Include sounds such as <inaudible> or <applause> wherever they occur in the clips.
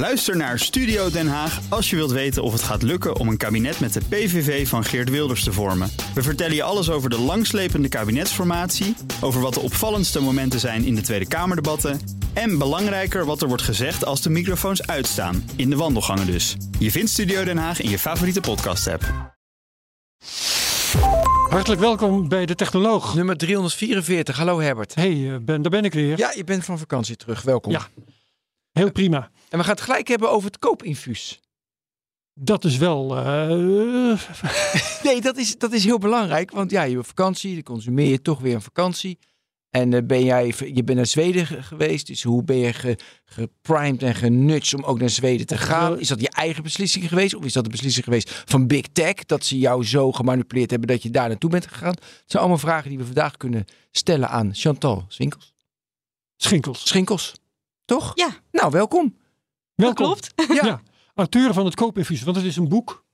Luister naar Studio Den Haag als je wilt weten of het gaat lukken om een kabinet met de PVV van Geert Wilders te vormen. We vertellen je alles over de langslepende kabinetsformatie, over wat de opvallendste momenten zijn in de Tweede Kamerdebatten en belangrijker wat er wordt gezegd als de microfoons uitstaan, in de wandelgangen dus. Je vindt Studio Den Haag in je favoriete podcast-app. Hartelijk welkom bij de Technoloog. Nummer 344. Hallo Herbert. Hey, eh, ben, daar ben ik weer. Ja, je bent van vakantie terug. Welkom. Ja. Heel prima. En we gaan het gelijk hebben over het koopinfuus. Dat is wel. eh, <laughs> Nee, dat is, dat is heel belangrijk. Want ja, je hebt vakantie, dan consumeer je toch weer een vakantie. En eh, ben jij, je bent naar Zweden ge- geweest. Dus hoe ben je ge- geprimed en genutst om ook naar Zweden te gaan? Is dat je eigen beslissing geweest? Of is dat de beslissing geweest van Big Tech? Dat ze jou zo gemanipuleerd hebben dat je daar naartoe bent gegaan? Het zijn allemaal vragen die we vandaag kunnen stellen aan Chantal Swinkels. Schinkels. Schinkels, toch? Ja. Nou, welkom. Welkom. klopt. Ja. Ja. Auteur van het Koopinfuus, want het is een boek.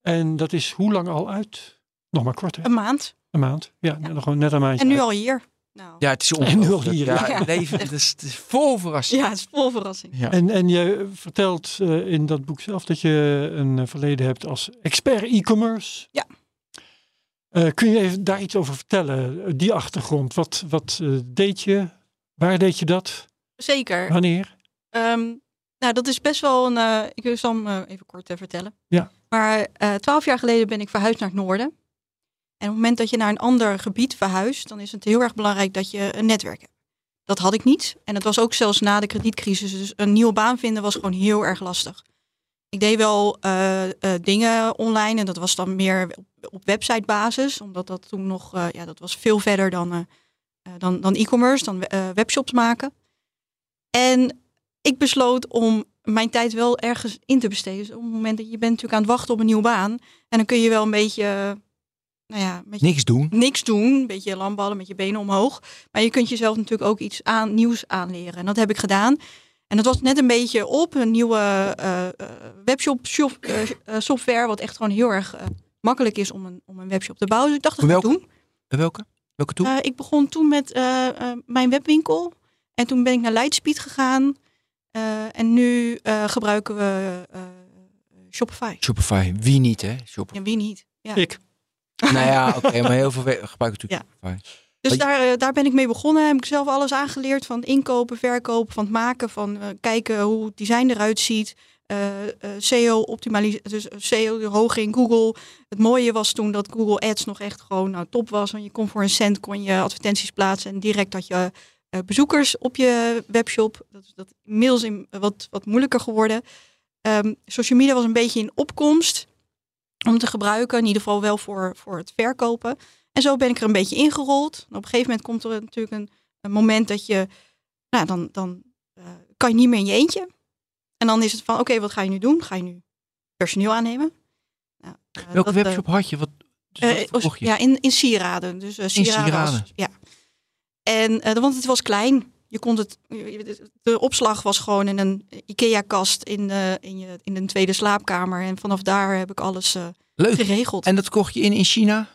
En dat is hoe lang al uit? Nog maar kort, hè? Een maand. Een maand. Ja, nog gewoon net een maandje. En nu uit. al hier. Nou, Ja, het is En nu ongelooflijk. al hier, Ja, ja. het leven het is, het is vol verrassing. ja, het is vol verrassing. Ja. En, en je vertelt eh, in dat boek zelf dat je een eh, verleden hebt als expert e-commerce. Ja. Eh, kun je even daar iets over vertellen? Die achtergrond. Wat, wat deed je? Waar deed je dat? Zeker. Wanneer? Ehm, nou, dat is best wel een. eh, ik zal hem eh, even kort eh, vertellen. Ja. Maar twaalf jaar geleden ben ik verhuisd naar het noorden. En op het moment dat je naar een ander gebied verhuist, dan is het heel erg belangrijk dat je een netwerk hebt. Dat had ik niet. En het was ook zelfs na de kredietcrisis. Dus een nieuwe baan vinden was gewoon heel erg lastig. Ik deed wel dingen online en dat was dan meer op, op websitebasis. Omdat dat toen nog, ja, dat was veel verder dan, dan, dan e-commerce, dan webshops maken. En ik besloot om mijn tijd wel ergens in te besteden. Dus op het moment dat je bent natuurlijk aan het wachten op een nieuwe baan. En dan kun je wel een beetje, nou ja, een beetje Niks doen. niks doen. Een beetje lamballen met je benen omhoog. Maar je kunt jezelf natuurlijk ook iets aan, nieuws aanleren. En dat heb ik gedaan. En dat was net een beetje op een nieuwe eh, webshop shop, eh, software. Wat echt gewoon heel erg makkelijk is om een, om een webshop te bouwen. Dus ik dacht dat ga ik Welke? doen. Welke? Welke toe? Eh, ik begon toen met mijn webwinkel. En toen ben ik naar Lightspeed gegaan. Eh, en nu eh, gebruiken we eh, Shopify. Shopify. Wie niet, hè? Shopify. Ja, wie niet? Ja. Ik. nou ja, oké, maar heel veel gebruiken natuurlijk Shopify. Dus daar, daar ben ik mee begonnen. Heb ik zelf alles aangeleerd van inkopen, verkopen, van het maken, van eh, kijken hoe het design eruit ziet. eh, eh, SEO optimalisatie, dus SEO de hoog in Google. Het mooie was toen dat Google Ads nog echt gewoon nou, top was. Want je kon voor een cent kon je advertenties plaatsen en direct had je bezoekers op je webshop. Dat is dat inmiddels in, wat, wat moeilijker geworden. Ehm, social media was een beetje in opkomst om te gebruiken. In ieder geval wel voor, voor het verkopen. En zo ben ik er een beetje ingerold. En op een gegeven moment komt er natuurlijk een, een moment dat je, nou dan, dan eh, kan je niet meer in je eentje. En dan is het van, oké, wat ga je nu doen? Ga je nu personeel aannemen? Nou, eh, Welke dat, eh, webshop had je? Wat, dus eh, je? ja, in, in sieraden. Dus eh, sieraden. sieraden. als- ja. En eh, want het was klein. Je kon het, de opslag was gewoon in een IKEA-kast in, de, in, je, in een tweede slaapkamer. En vanaf daar heb ik alles eh, Leuk. geregeld. En dat kocht je in in China?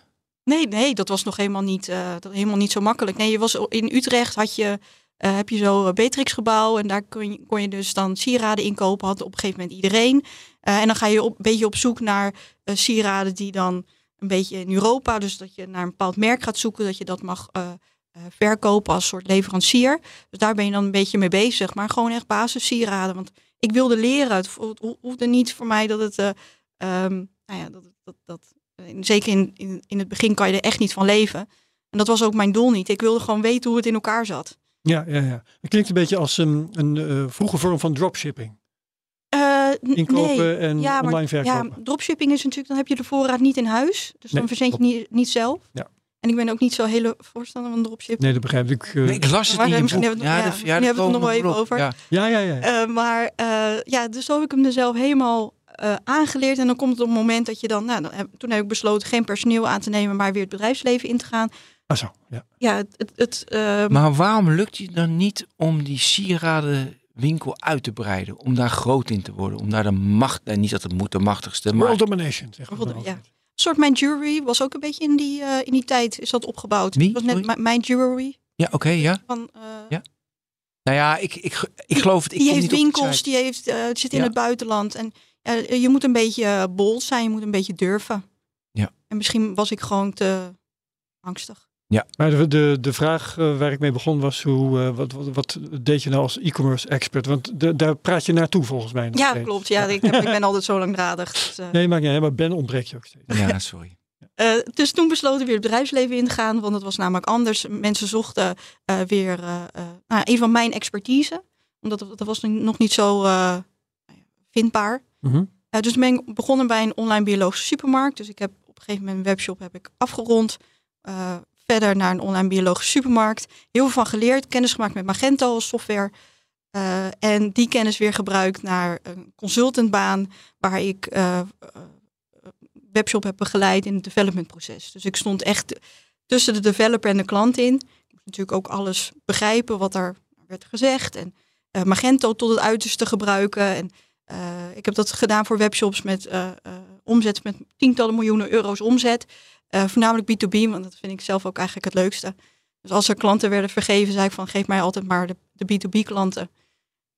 Nee, nee, dat was nog helemaal niet, eh, dat, helemaal niet zo makkelijk. Nee, je was in Utrecht had je, eh, heb je zo een Beatrix-gebouw en daar kon je, kon je dus dan sieraden inkopen. Had op een gegeven moment iedereen. Eh, en dan ga je op, een beetje op zoek naar eh, sieraden die dan een beetje in Europa, dus dat je naar een bepaald merk gaat zoeken, dat je dat mag eh, eh, verkopen als soort leverancier. Dus daar ben je dan een beetje mee bezig, maar gewoon echt basis sieraden. Want ik wilde leren. Het ho- ho- hoefde niet voor mij dat het, eh, ehm, nou ja, dat, dat, dat eh, zeker in, in, in het begin kan je er echt niet van leven. En dat was ook mijn doel niet. Ik wilde gewoon weten hoe het in elkaar zat. Ja, ja, ja. Het klinkt een beetje als een, een eh, vroege vorm van dropshipping. Eh, Inkopen nee. en ja, maar, online verkopen. Ja, dropshipping is natuurlijk, dan heb je de voorraad niet in huis. Dus Nee, dan verzend je niet, niet zelf. Ja. En ik ben ook niet zo hele voorstander van dropshipping. Nee, dat begrijp ik. eh, Nee, ik las het Maar in je misschien boek. hebben we het- ja, dat- misschien dat hebben we het nog wel even op. over. Ja. Ja, ja, ja. Eh, maar eh, ja, dus zo heb ik hem er zelf helemaal eh, aangeleerd. En dan komt het op het moment dat je dan, nou, dan heb, toen heb ik besloten geen personeel aan te nemen, maar weer het bedrijfsleven in te gaan. Ah zo, ja. Ja, het, het, het, eh, Maar waarom lukt je dan niet om die sieradenwinkel uit te breiden? Om daar groot in te worden? Om daar de macht, en niet dat het moet de machtigste, maar World domination, dan ja. Soort mijn jewelry was ook een beetje in die, eh, in die tijd is dat opgebouwd. Wie? Het was net mijn- jewelry ja, oké, ja. van. eh, Ja. Nou ja, ik, ik, ik geloof het. Ik die kom heeft niet winkels, die heeft, eh, zit in Ja. het buitenland. En je moet een beetje bold zijn, je moet een beetje durven. Ja. En misschien was ik gewoon te angstig. Maar de, de, de vraag eh, waar ik mee begon was, hoe, eh, wat, wat, wat deed je nou als e-commerce expert? Want de, daar praat je naartoe volgens mij. nog Ja, steeds. klopt. Ja, ik, heb, ik ben altijd zo langdradig. Dus, eh, Nee, maakt niet uit, maar Ben ontbreek je ook steeds. Ja, sorry. Eh, dus toen besloten we weer het bedrijfsleven in te gaan, want het was namelijk anders. Mensen zochten eh, weer eh, eh, nou, een van mijn expertise, omdat dat was nog niet zo eh, vindbaar. Mhm. Dus ben ik begonnen bij een online biologische supermarkt. Dus ik heb op een gegeven moment een webshop heb ik afgerond. Eh, verder naar een online biologische supermarkt. Heel veel van geleerd, kennis gemaakt met Magento als software. Eh, en die kennis weer gebruikt naar een consultantbaan, waar ik eh, eh, webshop heb begeleid in het developmentproces. Dus ik stond echt tussen de developer en de klant in. Ik moest natuurlijk ook alles begrijpen wat er werd gezegd. En Magento tot het uiterste gebruiken. En ik heb dat gedaan voor webshops met omzet met tientallen miljoenen euro's omzet. Eh, voornamelijk B2B, want dat vind ik zelf ook eigenlijk het leukste. Dus als er klanten werden vergeven, zei ik van geef mij altijd maar de, de B2B klanten.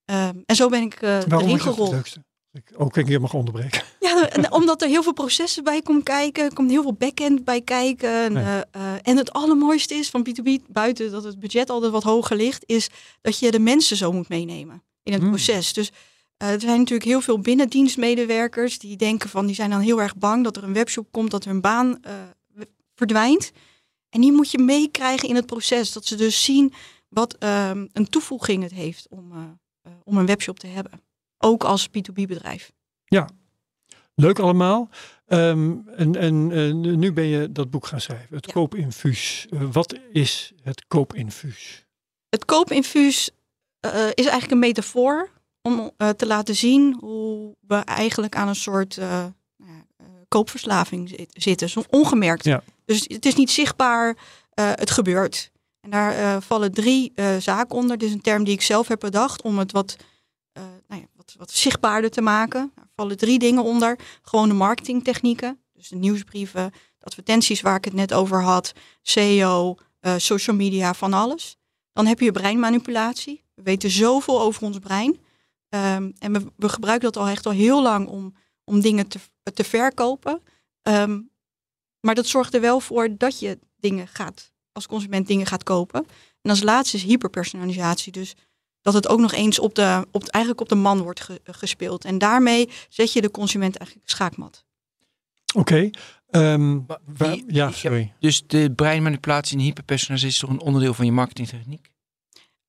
Ehm, en zo ben ik Waarom erin het gerold. leukste? Ik ook een keer mag onderbreken. Ja, en omdat er heel veel processen bij komt kijken. Komt heel veel backend bij kijken. En, eh, en het allermooiste is van B2B, buiten dat het budget altijd wat hoger ligt, is dat je de mensen zo moet meenemen in het Hmm. proces. Dus eh, er zijn natuurlijk heel veel binnendienstmedewerkers die denken van, die zijn dan heel erg bang dat er een webshop komt, dat hun baan verdwijnt. En die moet je meekrijgen in het proces. Dat ze dus zien wat ehm, een toevoeging het heeft om, eh, eh, om een webshop te hebben. Ook als B2B bedrijf. Leuk allemaal. Ehm, en en nu ben je dat boek gaan schrijven. Het Ja. koopinfuus. Eh, wat is het koopinfuus? Het koopinfuus eh, is eigenlijk een metafoor om te laten zien hoe we eigenlijk aan een soort nou ja, koopverslaving zit- zitten, zo ongemerkt. Ja. Dus het is niet zichtbaar, eh, het gebeurt. En daar eh, vallen drie eh, zaken onder. Dit is een term die ik zelf heb bedacht om het wat, nou ja, wat, wat zichtbaarder te maken. Daar vallen drie dingen onder. Gewoon de marketingtechnieken, dus de nieuwsbrieven, advertenties waar ik het net over had, eh, social media, van alles. Dan heb je breinmanipulatie. We weten zoveel over ons brein. Ehm, en we, we gebruiken dat al echt al heel lang om, om dingen te, te verkopen. Ehm, maar dat zorgt er wel voor dat je dingen gaat, als consument dingen gaat kopen. En als laatste is hyperpersonalisatie. Dus dat het ook nog eens op de, op, eigenlijk op de man wordt ge- gespeeld. En daarmee zet je de consument eigenlijk schaakmat. Oké. ehm, ja, sorry. Dus de breinmanipulatie en hyperpersonalisatie is toch een onderdeel van je marketingtechniek?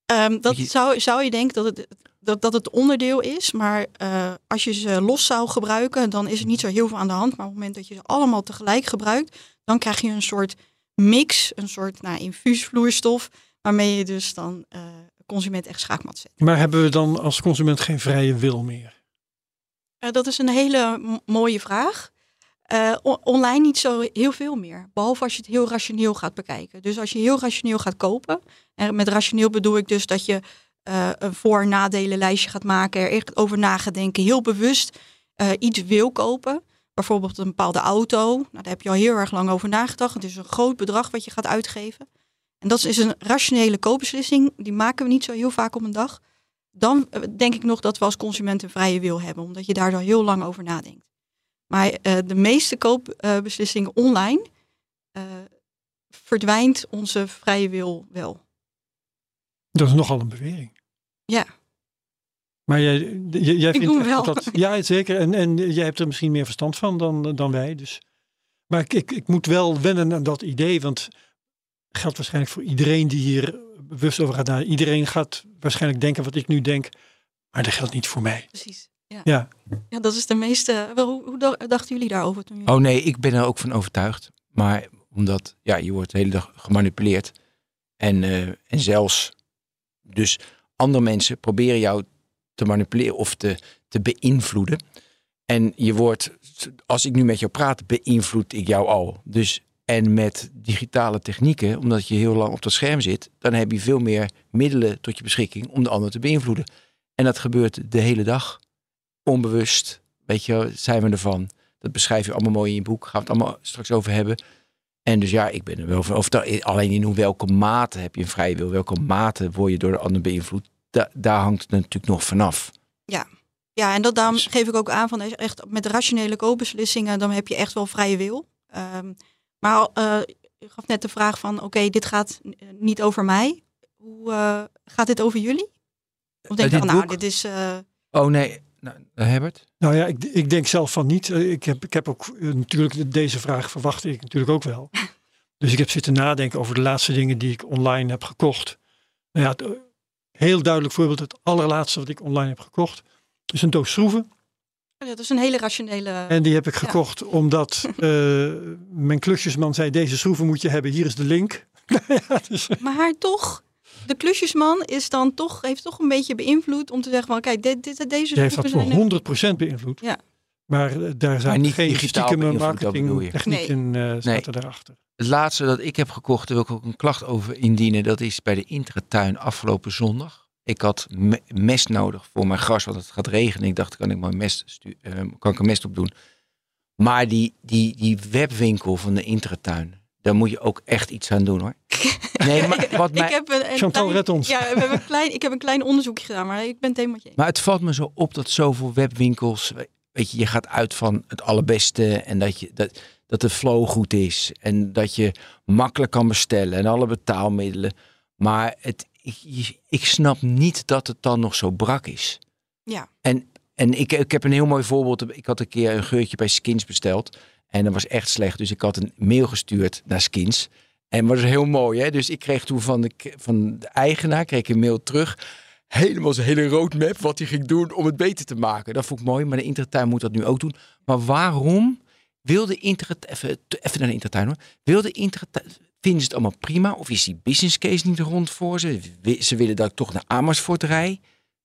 Ehm, dat Je- zou, zou je denken dat het, dat, dat het onderdeel is, maar eh, als je ze los zou gebruiken, dan is er niet zo heel veel aan de hand. Maar op het moment dat je ze allemaal tegelijk gebruikt, dan krijg je een soort mix, een soort nou, infuusvloeistof, waarmee je dus dan eh, consument echt schaakmat zet. Maar hebben we dan als consument geen vrije wil meer? Eh, dat is een hele mooie vraag. Online niet zo heel veel meer. Behalve als je het heel rationeel gaat bekijken. Dus als je heel rationeel gaat kopen. En met rationeel bedoel ik dus dat je eh, een voor- en nadelenlijstje gaat maken. Er echt over na gaat denken. Heel bewust eh, iets wil kopen. Bijvoorbeeld een bepaalde auto. Nou, daar heb je al heel erg lang over nagedacht. Het is een groot bedrag wat je gaat uitgeven. En dat is een rationele koopbeslissing. Die maken we niet zo heel vaak op een dag. Dan eh, denk ik nog dat we als consument een vrije wil hebben. Omdat je daar dan heel lang over nadenkt. Maar de meeste koopbeslissingen online verdwijnt onze vrije wil wel. Dat is nogal een bewering. Ja. Maar jij, jij, jij vindt wel. dat, ja, zeker. En, en jij hebt er misschien meer verstand van dan, dan wij. Dus. Maar ik, ik, ik moet wel wennen aan dat idee. Want geldt waarschijnlijk voor iedereen die hier bewust over gaat nadenken. Iedereen gaat waarschijnlijk denken wat ik nu denk. Maar dat geldt niet voor mij. Precies. Ja, Ja. ja dat is de meeste. wel, Hoe, hoe dacht- dachten jullie daarover toen jullie... Oh nee, ik ben er ook van overtuigd. Maar omdat, ja, je wordt de hele dag gemanipuleerd. En, eh, en zelfs, dus andere mensen proberen jou te manipuleren of te, te beïnvloeden. En je wordt, als ik nu met jou praat, beïnvloed ik jou al. Dus, en met digitale technieken, omdat je heel lang op dat scherm zit, dan heb je veel meer middelen tot je beschikking om de ander te beïnvloeden. En dat gebeurt de hele dag. Onbewust, weet je, zijn we ervan. Dat beschrijf je allemaal mooi in je boek. Gaan we het allemaal straks over hebben. En dus ja, ik ben er wel van overtuigd. Alleen in welke mate heb je een vrije wil? Welke mate word je door de ander beïnvloed? Da- daar hangt het natuurlijk nog vanaf. Ja, en dat daarom Dus- geef ik ook aan van echt met rationele koopbeslissingen, dan heb je echt wel vrije wil. Ehm, maar eh je gaf net de vraag van, oké, dit gaat eh, niet over mij. Hoe eh, gaat dit over jullie? Of denk Eh, je van, nou, boek? dit is... eh, Oh nee, nou, Herbert? Nou ja, ik, ik denk zelf van niet. Eh, Ik heb, ik heb ook eh, natuurlijk deze vraag verwachtte ik natuurlijk ook wel. <laughs> Dus ik heb zitten nadenken over de laatste dingen die ik online heb gekocht. Nou ja, eh, heel duidelijk voorbeeld, het allerlaatste wat ik online heb gekocht, is een doos schroeven. ja, dat is een hele rationele... En die heb ik gekocht omdat <laughs> eh, mijn klusjesman zei, deze schroeven moet je hebben, hier is de link. <laughs> ja, dus, Maar toch, de klusjesman is dan toch, heeft toch een beetje beïnvloed om te zeggen van, kijk, dit, dit, deze die heeft dat voor zijn- 100% beïnvloed. Ja. Maar eh, daar zijn niet geen beïnvloed, dat bedoel je? marketingtechnieken eh zaten daarachter. Het laatste dat ik heb gekocht, daar wil ik ook een klacht over indienen. Dat is bij de Intratuin afgelopen zondag. Ik had me- mest nodig voor mijn gras, want het gaat regenen. Ik dacht, kan ik mijn mest stu- eh, kan ik er mest op doen. Maar die, die, die webwinkel van de Intratuin, daar moet je ook echt iets aan doen hoor. <laughs> Nee, maar wat Ik mij, heb een, een Chantal, klein- red ons. Ja, we hebben een klein, ik heb een klein onderzoekje gedaan, maar ik ben het helemaal met je. Maar het valt me zo op dat zoveel webwinkels, weet je, je gaat uit van het allerbeste en dat, je, dat, dat de flow goed is en dat je makkelijk kan bestellen en alle betaalmiddelen. Maar het, ik, ik snap niet dat het dan nog zo brak is. Ja. En, en ik, ik heb een heel mooi voorbeeld. Ik had een keer een geurtje bij Skins besteld en dat was echt slecht. Dus ik had een mail gestuurd naar Skins. En dat was heel mooi, hè? Dus ik kreeg toen van de, van de eigenaar kreeg een mail terug helemaal zijn hele roadmap wat hij ging doen om het beter te maken. Dat vond ik mooi, maar de Intertuin moet dat nu ook doen. Maar waarom wil de Intertuin, even, even naar de Intertuin hoor, wil de Intertuin, vinden ze het allemaal prima? Of is die business case niet rond voor ze? Ze willen dat ik toch naar Amersfoort rij.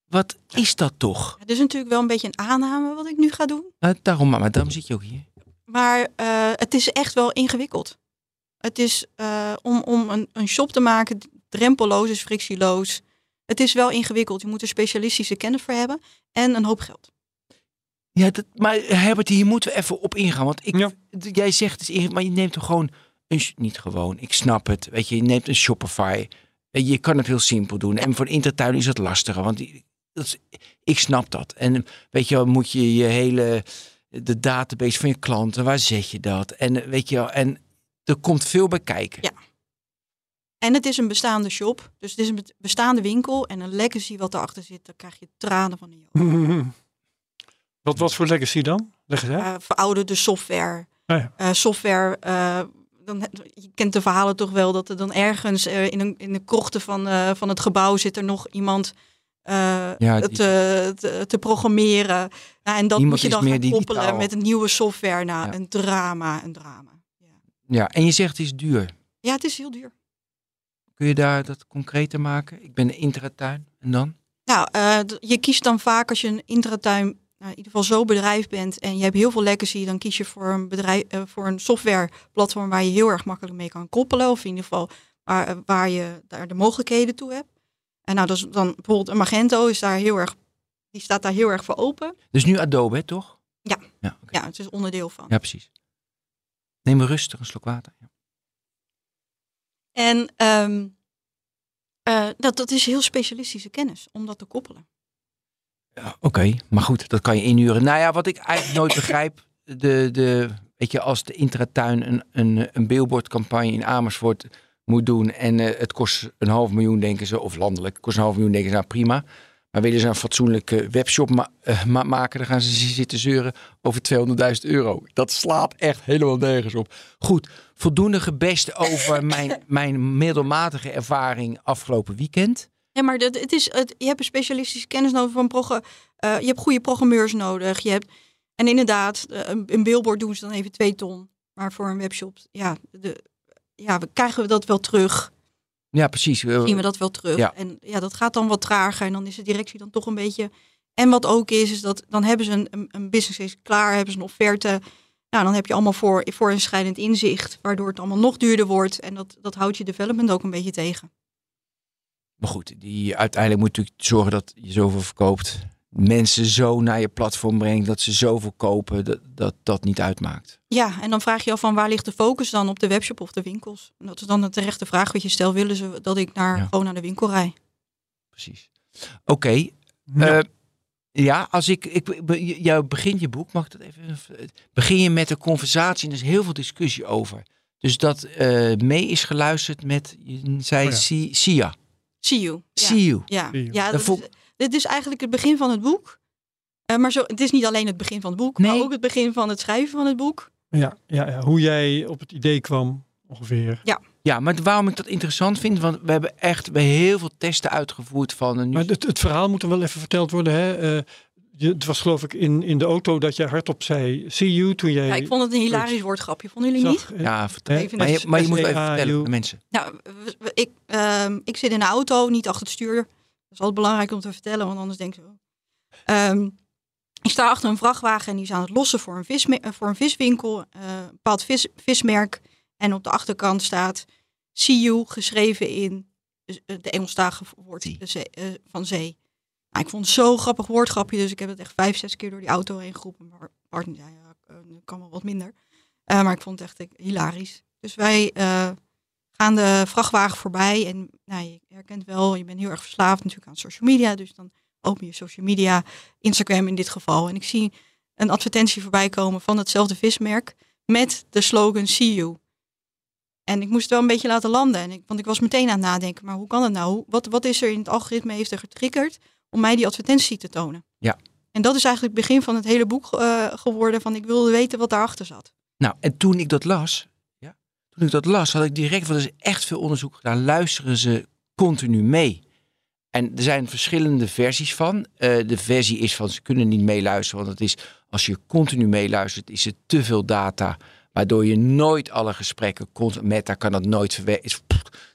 Wat is dat toch? Het is natuurlijk wel een beetje een aanname wat ik nu ga doen. Nou, daarom, maar daarom zit je ook hier. Maar eh, het is echt wel ingewikkeld. Het is eh, om, om een, een shop te maken, drempelloos is frictieloos. Het is wel ingewikkeld. Je moet er specialistische kennis voor hebben en een hoop geld. Ja, dat, maar Herbert, hier moeten we even op ingaan. Want ik, Ja. jij zegt het, is inge- maar je neemt toch gewoon een, niet gewoon, ik snap het. Weet je, je neemt een Shopify. En Je kan het heel simpel doen. En voor Intertuin is het lastiger. Want dat is, ik snap dat. En weet je moet je je hele, de database van je klanten, waar zet je dat? En eh, weet je en er komt veel bij kijken. Ja. En het is een bestaande shop. Dus het is een bestaande winkel en een legacy wat erachter zit. Dan krijg je tranen van de joh. <laughs> wat was voor legacy dan? Leg eens uit. Eh, verouderde software. Ah ja. Eh, software, eh, dan, je kent de verhalen toch wel dat er dan ergens eh, in, een, in de krochten van, eh, van het gebouw zit er nog iemand eh, Ja, die- te, te, te programmeren. Nou, en dat moet je dan meer gaan digitaal. koppelen met een nieuwe software. Nou, Ja. een drama, een drama. Ja. Ja, en je zegt het is duur. ja, het is heel duur. Kun je daar dat concreter maken? Ik ben een Intratuin. En dan? Nou, eh, je kiest dan vaak als je een intratuin, nou, in ieder geval zo bedrijf bent en je hebt heel veel legacy, dan kies je voor een bedrijf, eh, voor een softwareplatform waar je heel erg makkelijk mee kan koppelen, of in ieder geval waar, eh, waar je daar de mogelijkheden toe hebt. En nou, dat is dan bijvoorbeeld een Magento is daar heel erg, die staat daar heel erg voor open. Dus nu Adobe, hè, toch? Ja. Ja. Ja, het is onderdeel van. ja precies. Neem rustig een slok water. Ja. En ehm, eh, dat, dat is heel specialistische kennis om dat te koppelen. Ja, Oké, maar goed, dat kan je inhuren. Nou ja, wat ik eigenlijk nooit <laughs> begrijp, de, de, weet je, als de Intratuin een, een, een billboardcampagne in Amersfoort moet doen en eh, het kost een half miljoen, denken ze, of landelijk, kost een half miljoen, denken ze, nou prima. Maar willen ze een fatsoenlijke webshop ma- eh, ma- maken, dan gaan ze zitten zeuren over 200.000 euro. Dat slaat echt helemaal nergens op. Goed, voldoende gebest over <laughs> mijn, mijn middelmatige ervaring afgelopen weekend. Ja, maar dat, het is, het, je hebt een specialistische kennis nodig van programma. je hebt goede programmeurs nodig. Je hebt, en inderdaad, eh, een, een billboard doen ze dan even twee ton. Maar voor een webshop, ja, de, ja we, krijgen we dat wel terug. Ja, precies. Zien we dat wel terug. Ja. En ja, dat gaat dan wat trager. En dan is de directie dan toch een beetje... En wat ook is, is dat dan hebben ze een, een, business case klaar. Hebben ze een offerte. Nou, dan heb je allemaal voor, voor een scheidend inzicht. Waardoor het allemaal nog duurder wordt. En dat, dat houdt je development ook een beetje tegen. Maar goed, die, uiteindelijk moet je natuurlijk zorgen dat je zoveel verkoopt. Mensen zo naar je platform brengt dat ze zoveel kopen, dat dat, dat niet uitmaakt. Ja, en dan vraag je af van waar ligt de focus dan op de webshop of de winkels? En dat is dan de terechte vraag wat je stelt. Willen ze dat ik naar, Ja. gewoon naar de winkel rij? Precies. Oké. Ja. eh, ja, als ik, ik jou begint je boek, mag ik dat even? Begin je met een conversatie en er is heel veel discussie over. Dus dat eh, mee is geluisterd met, je zei Oh ja. Si- Sia. See you. Ja. See you. Ja, See you. ja Dat dat vond- is, dit is eigenlijk het begin van het boek. Eh, maar zo, het is niet alleen het begin van het boek, Nee. maar ook het begin van het schrijven van het boek. Ja, ja, ja, hoe jij op het idee kwam, ongeveer. Ja, maar waarom ik dat interessant vind, want we hebben echt we hebben heel veel testen uitgevoerd van een. Maar het, het verhaal moet er wel even verteld worden. Hè? Eh, je, het was geloof ik in, in de auto dat jij hardop zei, see you, toen jij Ja, ik vond het een hilarisch woordgrapje. Vonden jullie niet? zag, ja, vertel. Even maar, je, het maar je moet even vertellen aan de mensen. Nou, ik, ehm, ik zit in de auto, niet achter het stuur. Dat is altijd belangrijk om te vertellen, want anders denk je... oh. Ehm, ik sta achter een vrachtwagen en die is aan het lossen voor een, visme- eh, voor een viswinkel. eh, een bepaald vis, vismerk. En op de achterkant staat See you, geschreven in de, de Engelstalige woord de zee, eh, van zee. Nou, ik vond het zo'n grappig woordgrapje, dus ik heb het echt vijf, zes keer door die auto heen geroepen. Maar Bart zei, ja, eh, kan wel wat minder. Eh, maar ik vond het echt eh, hilarisch. Dus wij eh, gaan de vrachtwagen voorbij. En nou, je herkent wel, je bent heel erg verslaafd natuurlijk aan social media. Dus dan open je social media, Instagram in dit geval. En ik zie een advertentie voorbij komen van hetzelfde vismerk met de slogan See You. En ik moest het wel een beetje laten landen. En ik, want ik was meteen aan het nadenken, maar hoe kan het nou? Wat, wat is er in het algoritme heeft er getriggerd om mij die advertentie te tonen? Ja. En dat is eigenlijk het begin van het hele boek eh, geworden. Van ik wilde weten wat daarachter zat. Nou, en toen ik dat las, toen dat las, had ik direct, want er is echt veel onderzoek gedaan, luisteren ze continu mee. En er zijn verschillende versies van. Eh, de versie is van ze kunnen niet meeluisteren, want het is als je continu meeluistert, is het te veel data, waardoor je nooit alle gesprekken kon. Meta kan dat nooit verwerken.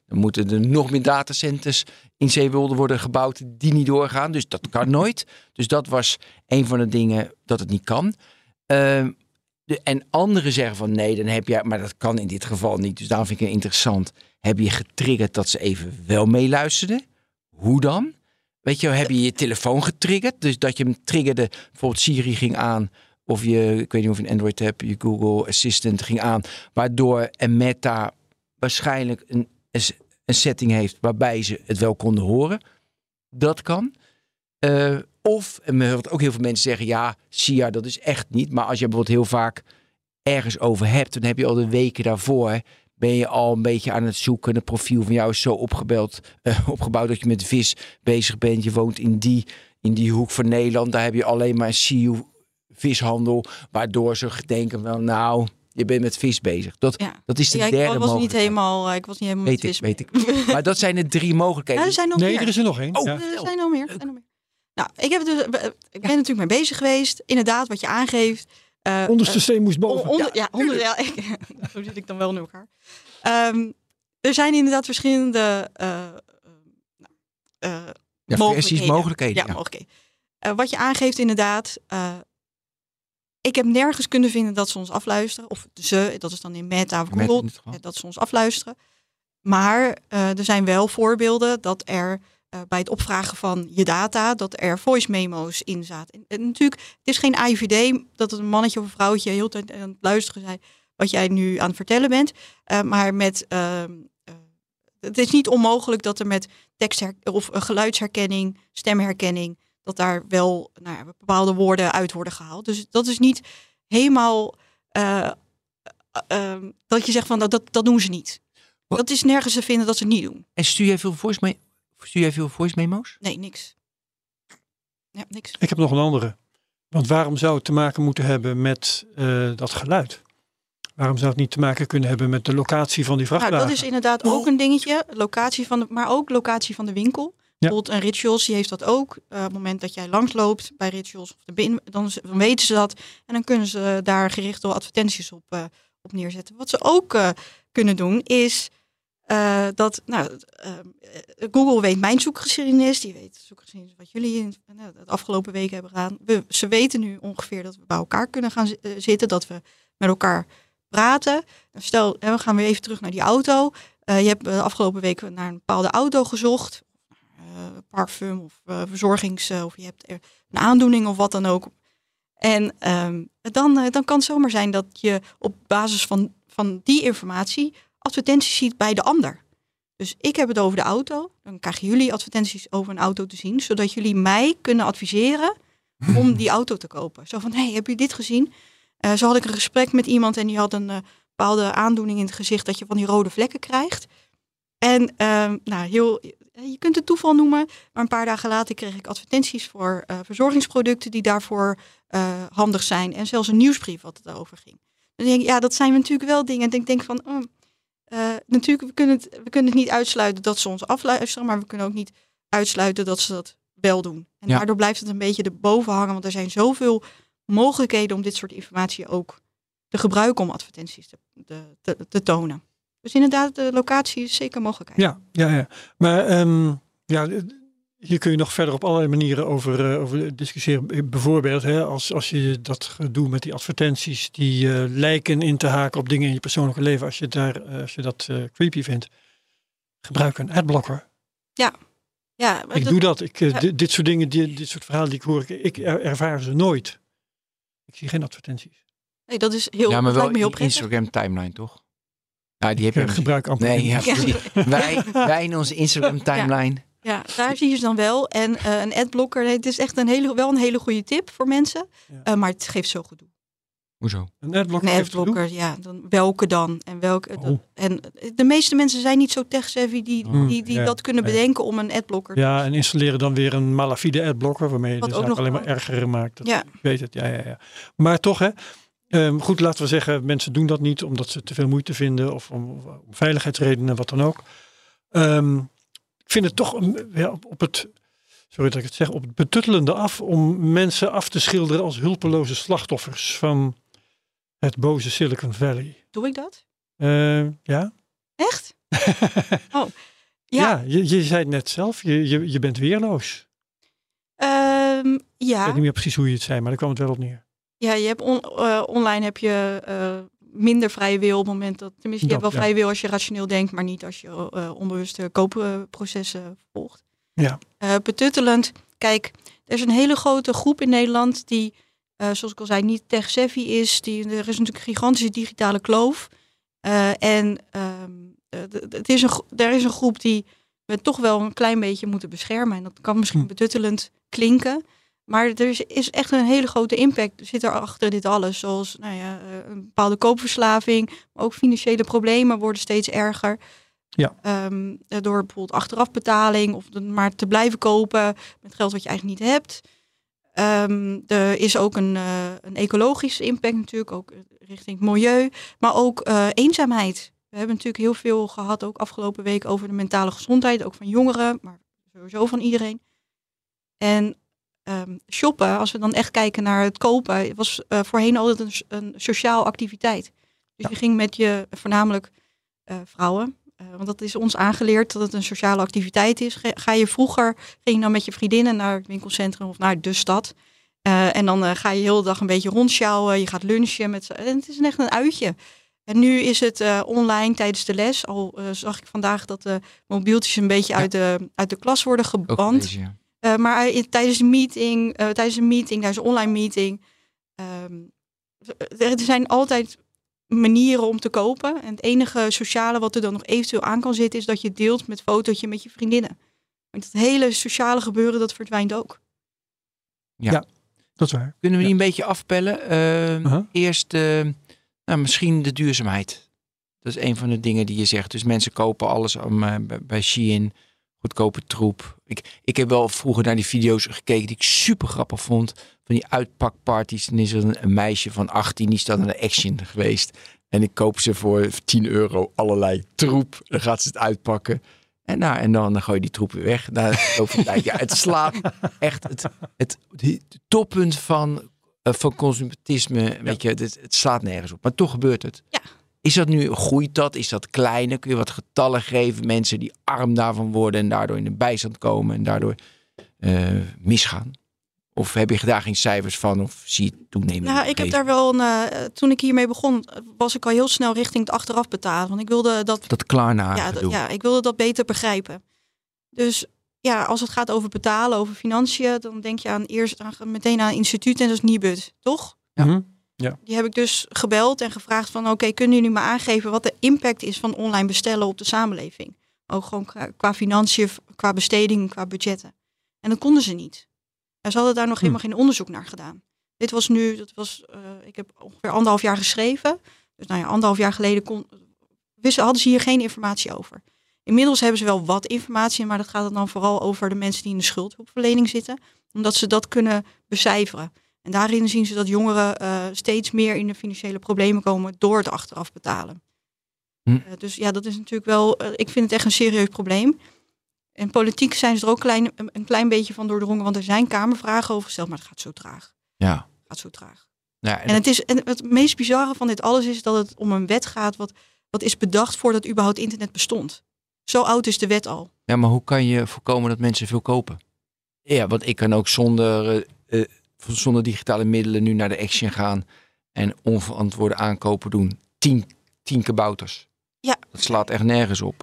Dan moeten er nog meer datacenters in Zeewolde worden gebouwd die niet doorgaan. Dus dat kan <laughs> nooit. Dus dat was een van de dingen dat het niet kan. Ehm, de, en anderen zeggen van nee, dan heb je, maar dat kan in dit geval niet. Dus daarom vind ik het interessant. Heb je getriggerd dat ze even wel meeluisterden? Hoe dan? Weet je, heb je je telefoon getriggerd? Dus dat je hem triggerde, bijvoorbeeld Siri ging aan. Of je, ik weet niet of je een Android hebt, je Google Assistant ging aan. Waardoor een Meta waarschijnlijk een, een setting heeft waarbij ze het wel konden horen. Dat kan. Eh, of, en we horen ook heel veel mensen zeggen, ja, SIA, dat is echt niet. Maar als je bijvoorbeeld heel vaak ergens over hebt, dan heb je al de weken daarvoor, ben je al een beetje aan het zoeken. Het profiel van jou is zo opgebeld, eh, opgebouwd dat je met vis bezig bent. Je woont in die, in die hoek van Nederland, daar heb je alleen maar SIU vishandel, waardoor ze denken, wel, nou, je bent met vis bezig. Dat, Ja. dat is de Ja, ik derde was niet mogelijkheid. helemaal, eh, ik was niet helemaal Weet met ik, vis weet mee. Maar dat zijn de drie mogelijkheden. Ja, er zijn nog Nee, meer. er is er nog één. Oh, ja. Er zijn nog meer. er zijn nog meer. Nou, ik, heb dus, ik ben natuurlijk mee bezig geweest. Inderdaad, wat je aangeeft. eh, Onderste eh, steen moest on- boven. onder, ja, onder, ja, ik, <laughs> zo zit ik dan wel in elkaar. Ehm, er zijn inderdaad verschillende eh, eh, nou, eh, ja, mogelijkheden. mogelijkheden. Ja, ja. mogelijkheden. Eh, wat je aangeeft inderdaad. eh, ik heb nergens kunnen vinden dat ze ons afluisteren. Of ze, dat is dan in Meta of Google, eh, dat ze ons afluisteren. Maar eh, er zijn wel voorbeelden dat er eh, bij het opvragen van je data, dat er voice memo's in zaten. En, en natuurlijk, het is geen AIVD dat het een mannetje of een vrouwtje heel tijd aan het luisteren zijn wat jij nu aan het vertellen bent. Eh, maar met, ehm, eh, het is niet onmogelijk dat er met tekst of geluidsherkenning, stemherkenning, dat daar wel nou ja, bepaalde woorden uit worden gehaald. Dus dat is niet helemaal eh, eh, ehm, dat je zegt van dat, dat, dat doen ze niet. Wat? Dat is nergens te vinden dat ze het niet doen. En stuur jij veel voice, stuur jij veel voice memo's? Nee, niks. Ja, niks. Ik heb nog een andere. Want waarom zou het te maken moeten hebben met eh, dat geluid? Waarom zou het niet te maken kunnen hebben met de locatie van die Nou, vrachtwagen? dat is inderdaad ook een dingetje. Locatie van de, maar ook locatie van de winkel. Bijvoorbeeld een Rituals, die heeft dat ook. Eh, op het moment dat jij langsloopt bij Rituals, of de bin, dan, dan weten ze dat. En dan kunnen ze daar gerichte advertenties op, eh, op neerzetten. Wat ze ook eh, kunnen doen, is eh, dat nou, eh, Google weet mijn zoekgeschiedenis. Die weet de zoekgeschiedenis wat jullie in uh, de afgelopen weken hebben gedaan. We, ze weten nu ongeveer dat we bij elkaar kunnen gaan eh, zitten. Dat we met elkaar praten. Stel, we gaan weer even terug naar die auto. Je hebt de afgelopen weken naar een bepaalde auto gezocht. Parfum of verzorgings... of je hebt een aandoening of wat dan ook. En ehm, dan, dan kan het zomaar zijn dat je op basis van, van die informatie advertenties ziet bij de ander. Dus ik heb het over de auto. Dan krijgen jullie advertenties over een auto te zien, zodat jullie mij kunnen adviseren <laughs> om die auto te kopen. Zo van, hey, heb je dit gezien? Eh, zo had ik een gesprek met iemand en die had een eh, bepaalde aandoening in het gezicht dat je van die rode vlekken krijgt. En ehm, nou, heel, je kunt het toeval noemen, maar een paar dagen later kreeg ik advertenties voor eh, verzorgingsproducten die daarvoor eh, handig zijn. En zelfs een nieuwsbrief wat het daarover ging. Dan denk ik, ja, dat zijn natuurlijk wel dingen. En ik denk van, oh, eh, natuurlijk, we kunnen, het, we kunnen het niet uitsluiten dat ze ons afluisteren, maar we kunnen ook niet uitsluiten dat ze dat wel doen. En Ja. daardoor blijft het een beetje erboven hangen, want er zijn zoveel mogelijkheden om dit soort informatie ook te gebruiken om advertenties te, te, te, tonen. Dus inderdaad, de locatie is zeker een mogelijkheid. Ja, ja, ja. Maar ehm, ja, hier kun je nog verder op allerlei manieren over, eh, over discussiëren. Bijvoorbeeld, hè, als, als je dat doet met die advertenties die eh, lijken in te haken op dingen in je persoonlijke leven, als je, daar, eh, als je dat eh, creepy vindt, gebruik een adblocker. Ja, maar Ik dat- doe dat. Ik, eh, Ja. dit, dit soort dingen, die, dit soort verhalen die ik hoor, ik, ik er- ervaar ze nooit. Ik zie geen advertenties. nee, dat is heel, ja, maar wel heel prettig. Instagram timeline, toch? Ja, die heb Ik je eh, gebruik amper. Nee, ja, <laughs> Ja. wij, wij in onze Instagram timeline. Ja, daar zie je ze dan wel. En eh, een adblocker, nee, het is echt een hele, wel een hele goede tip voor mensen. Ja. Eh, maar het geeft zo gedoe. Hoezo? Een adblocker. Een geeft gedoe? adblocker, ja, dan, welke dan? En, welke, Oh. dat- en de meeste mensen zijn niet zo tech-savvy die, Hmm, die, die ja, dat kunnen ja. bedenken om een adblocker Ja, en installeren dan weer een malafide adblocker, waarmee je Wat ook nog alleen maar erger maakt. Dat, Ja. Ik weet het, ja, ja, ja. Maar toch, hè. ehm, goed, laten we zeggen, mensen doen dat niet omdat ze te veel moeite vinden of om, om veiligheidsredenen, wat dan ook. Ehm, ik vind het toch ja, op, het, sorry dat ik het zeg, op het betuttelende af om mensen af te schilderen als hulpeloze slachtoffers van het boze Silicon Valley. Doe ik dat? Eh, ja? Echt? <laughs> Oh. Ja, Ja, je, je zei het net zelf, je, je, je bent weerloos. ehm, Ik ja. weet niet meer precies hoe je het zei, maar daar kwam het wel op neer. ja je hebt on- eh, online heb je eh, minder vrije wil op het moment dat... Tenminste, je Dat, hebt wel ja. vrije wil als je rationeel denkt, maar niet als je eh, onbewuste koopprocessen volgt. Ja. Eh, betuttelend. Kijk, er is een hele grote groep in Nederland die, eh, zoals ik al zei, niet tech-savvy is. Die, er is natuurlijk een gigantische digitale kloof. En ehm, eh, het is een, er is een groep die we toch wel een klein beetje moeten beschermen. En dat kan misschien Hm. betuttelend klinken. Maar er is, echt een hele grote impact zit er achter dit alles. Zoals nou ja, eh, een bepaalde koopverslaving. Maar ook financiële problemen worden steeds erger. Ja. Ehm, eh, door bijvoorbeeld achterafbetaling of maar te blijven kopen met geld wat je eigenlijk niet hebt. Ehm, er is ook een, eh, een ecologische impact natuurlijk, ook richting het milieu. Maar ook eh, eenzaamheid. We hebben natuurlijk heel veel gehad, ook afgelopen week, over de mentale gezondheid. Ook van jongeren, maar sowieso van iedereen. En ehm, shoppen, als we dan echt kijken naar het kopen, was eh, voorheen altijd een, sociaal activiteit. Dus Ja. je ging met je, voornamelijk eh, vrouwen, eh, want dat is ons aangeleerd dat het een sociale activiteit is. Ga, je vroeger, ging je dan met je vriendinnen naar het winkelcentrum of naar de stad. En dan ga je de hele dag een beetje rondsjouwen. Je gaat lunchen met En het is echt een uitje. En nu is het online tijdens de les. Al zag ik vandaag dat de mobieltjes een beetje Ja. uit, de, uit de klas worden geband. ja. Eh, maar in- tijdens een meeting, eh, tijdens een meeting, tijdens een online meeting. ehm, er zijn altijd manieren om te kopen. En het enige sociale wat er dan nog eventueel aan kan zitten, is dat je deelt met fotootje met je vriendinnen. Maar het hele sociale gebeuren, dat verdwijnt ook. Dat is waar. Kunnen we Ja. die een beetje afpellen? Eh, Uh-huh. Eerst eh, nou, misschien de duurzaamheid. Dat is een van de dingen die je zegt. Dus mensen kopen alles om, eh, bij, bij Shein. Goedkope troep. Ik, ik heb wel vroeger naar die video's gekeken die ik super grappig vond. Van die uitpakparties. Dan is er een, een meisje van 18 die staat aan de Action geweest. En ik koop ze voor 10 euro allerlei troep. Dan gaat ze het uitpakken. En, nou, en dan, dan gooi je die troep weer weg. Tijd. Ja, het slaat echt het, het, het toppunt van, eh, van consumentisme. Weet je, het, het slaat nergens op. Maar toch gebeurt het. Ja. Is dat nu, groeit dat? Is dat kleiner? Kun je wat getallen geven? Mensen die arm daarvan worden en daardoor in de bijstand komen en daardoor eh, misgaan? Of heb je daar geen cijfers van? Of zie je het toenemen? Nou, ik heb daar wel een. eh, toen ik hiermee begon, was ik al heel snel richting het achteraf betalen. Want ik wilde dat Dat Klarna ja, dat- ja, ik wilde dat beter begrijpen. Dus ja, als het gaat over betalen, over financiën, dan denk je aan eerst aan, meteen aan een instituut en dat is Nibud, toch? Ja. Mhm. Die heb ik dus gebeld en gevraagd van oké, kunnen jullie me aangeven wat de impact is van online bestellen op de samenleving? Ook gewoon qua, qua financiën, qua besteding, qua budgetten. En dat konden ze niet. En ze hadden daar nog Hm. helemaal geen onderzoek naar gedaan. Dit was nu, dat was, eh, ik heb ongeveer anderhalf jaar geschreven. Dus nou ja, anderhalf jaar geleden kon, wisten, hadden ze hier geen informatie over. Inmiddels hebben ze wel wat informatie, maar dat gaat dan vooral over de mensen die in de schuldhulpverlening zitten. Omdat ze dat kunnen becijferen. En daarin zien ze dat jongeren eh, steeds meer in de financiële problemen komen door het achteraf betalen. Hm. Eh, dus ja, dat is natuurlijk wel, eh, ik vind het echt een serieus probleem. En politiek zijn ze er ook klein, een, klein beetje van doordrongen, want er zijn kamervragen over gesteld, maar het gaat zo traag. Ja. Het gaat zo traag. Nou, ja, En het, is, en het meest bizarre van dit alles is dat het om een wet gaat wat, wat is bedacht voordat überhaupt internet bestond. Zo oud is de wet al. Ja, maar hoe kan je voorkomen dat mensen veel kopen? Ja, want ik kan ook zonder, eh, eh, zonder digitale middelen nu naar de Action gaan en onverantwoorde aankopen doen. Tien, tien kabouters. Ja. Dat slaat echt nergens op.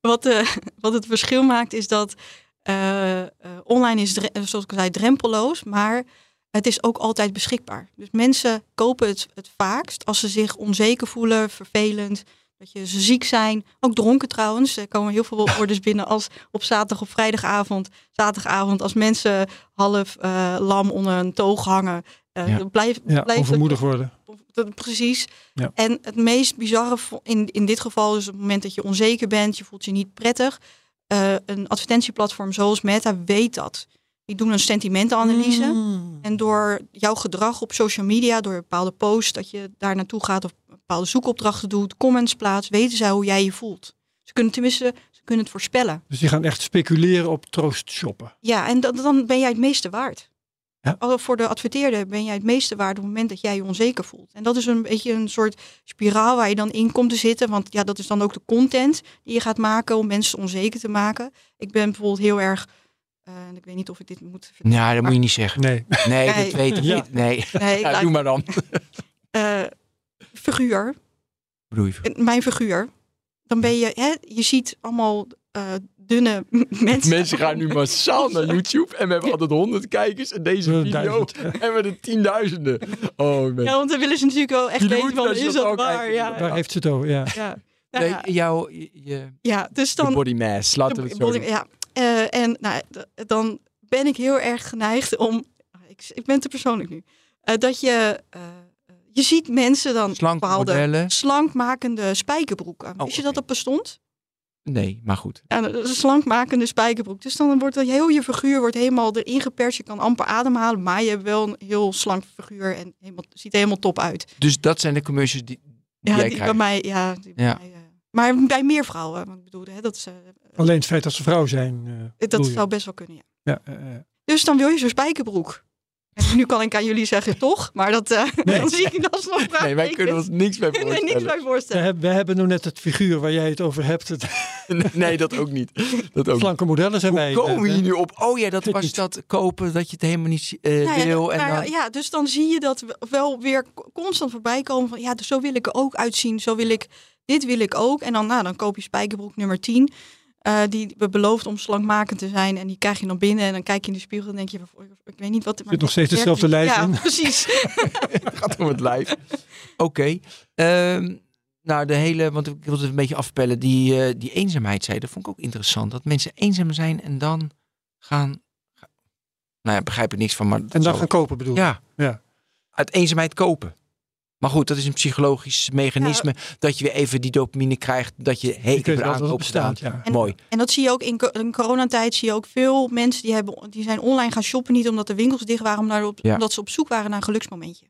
Wat, eh, <laughs> wat het verschil maakt is dat eh, eh, online is, zoals ik al zei, drempelloos, maar het is ook altijd beschikbaar. Dus mensen kopen het het vaakst als ze zich onzeker voelen, vervelend, dat je ze ziek zijn. Ook dronken trouwens. Er komen heel veel <laughs> orders binnen als op zaterdag of vrijdagavond, zaterdagavond, als mensen half eh, lam onder een toog hangen. eh Ja. blijf, Ja, het- overmoedig worden. Precies. Ja. En het meest bizarre in, in dit geval is op het moment dat je onzeker bent, je voelt je niet prettig. eh, een advertentieplatform zoals Meta weet dat. Die doen een sentimentenanalyse. Mm. En door jouw gedrag op social media, door bepaalde posts, dat je daar naartoe gaat of bepaalde zoekopdrachten doet, comments plaatst, weten zij hoe jij je voelt. Ze kunnen tenminste, ze kunnen het voorspellen. Dus die gaan echt speculeren op troost shoppen. Ja, en dat, dan ben jij het meeste waard. Ja. Voor de adverteerder ben jij het meeste waard op het moment dat jij je onzeker voelt. En dat is een beetje een soort spiraal waar je dan in komt te zitten. Want ja, dat is dan ook de content die je gaat maken om mensen onzeker te maken. Ik ben bijvoorbeeld heel erg, eh, en ik weet niet of ik dit moet vertellen. Ja, dat moet je niet zeggen. Nee. Nee, Nee. dat weet ik Ja. niet. Nee, Nee, ik ja, laat- doe maar dan. Figuur, Bedoel je? mijn figuur. Dan ben je, hè, je ziet allemaal eh, dunne <laughs> mensen. Mensen gaan nu massaal naar YouTube en we hebben altijd honderd kijkers en deze video duizend. hebben we er tienduizenden. Oh, man. Ja, want dan willen ze natuurlijk wel echt Jullie weten van, je is dat waar? Ja, Daar heeft ze het over, ja. ja. Nou. Nee, jouw je, je, ja, dus je dan... body mass, laten we het zo Body- doen. Ja, eh, en nou, dan ben ik heel erg geneigd om. Ik, ik ben te persoonlijk nu. eh, dat je. Eh, je ziet mensen dan Slanke bepaalde modellen. slankmakende spijkerbroeken. Oh, Wist je dat dat bestond? Nee, maar goed. Ja, een slankmakende spijkerbroek. Dus dan wordt dat heel je figuur wordt helemaal erin geperst. Je kan amper ademhalen, maar je hebt wel een heel slank figuur en helemaal, ziet er helemaal top uit. Dus dat zijn de commercials die, die Ja, jij die bij krijgt. mij, ja, die bij Ja. mij, eh, maar bij meer vrouwen. want Ik bedoel, hè, dat, is, eh, Alleen het feit dat ze vrouw zijn. eh, dat zou best wel kunnen. Ja. Ja, eh, eh. Dus dan wil je zo'n spijkerbroek. Nu kan ik aan jullie zeggen toch, maar dat, eh, <laughs> Nee. dan zie ik dat nog Nee, wij kunnen ons niks bij <laughs> nee, voorstellen. niks bij we, voorstellen. hebben, we hebben nu net het figuur waar jij het over hebt. <laughs> Het Nee, dat ook niet. Dat ook slanke modellen zijn Hoe wij. komen we eh, hier nu op? Oh ja, dat was niet. dat kopen, dat je het helemaal niet eh, Nou ja, wil. En maar dan, ja, dus dan zie je dat wel weer constant voorbij komen van ja, dus zo wil ik er ook uitzien, zo wil ik, dit wil ik ook. En dan, nou, dan koop je spijkerbroek nummer 10, eh, die we beloofd om slankmakend te zijn. En die krijg je dan binnen en dan kijk je in de spiegel en denk je, van, ik weet niet wat... maar Zit nog steeds hetzelfde werkt lijf in. Ja, precies. <laughs> het gaat om het lijf. Oké. Ehm, nou, de hele, want ik wilde het een beetje afpellen, die, eh, die eenzaamheid zei, dat vond ik ook interessant. Dat mensen eenzaam zijn en dan gaan, ga- nou ja, begrijp ik niks van, maar... En dan gaan kopen bedoel je? Ja. Ja. Uit eenzaamheid kopen. Maar goed, dat is een psychologisch mechanisme. Dat je weer even die dopamine krijgt. Dat je, hey, Ik heb een het aankoop. Ja. En- Mooi. En dat zie je ook in, in coronatijd. Zie je ook veel mensen die, hebben, die zijn online gaan shoppen. Niet omdat de winkels dicht waren, maar op, Ja. omdat ze op zoek waren naar een geluksmomentje.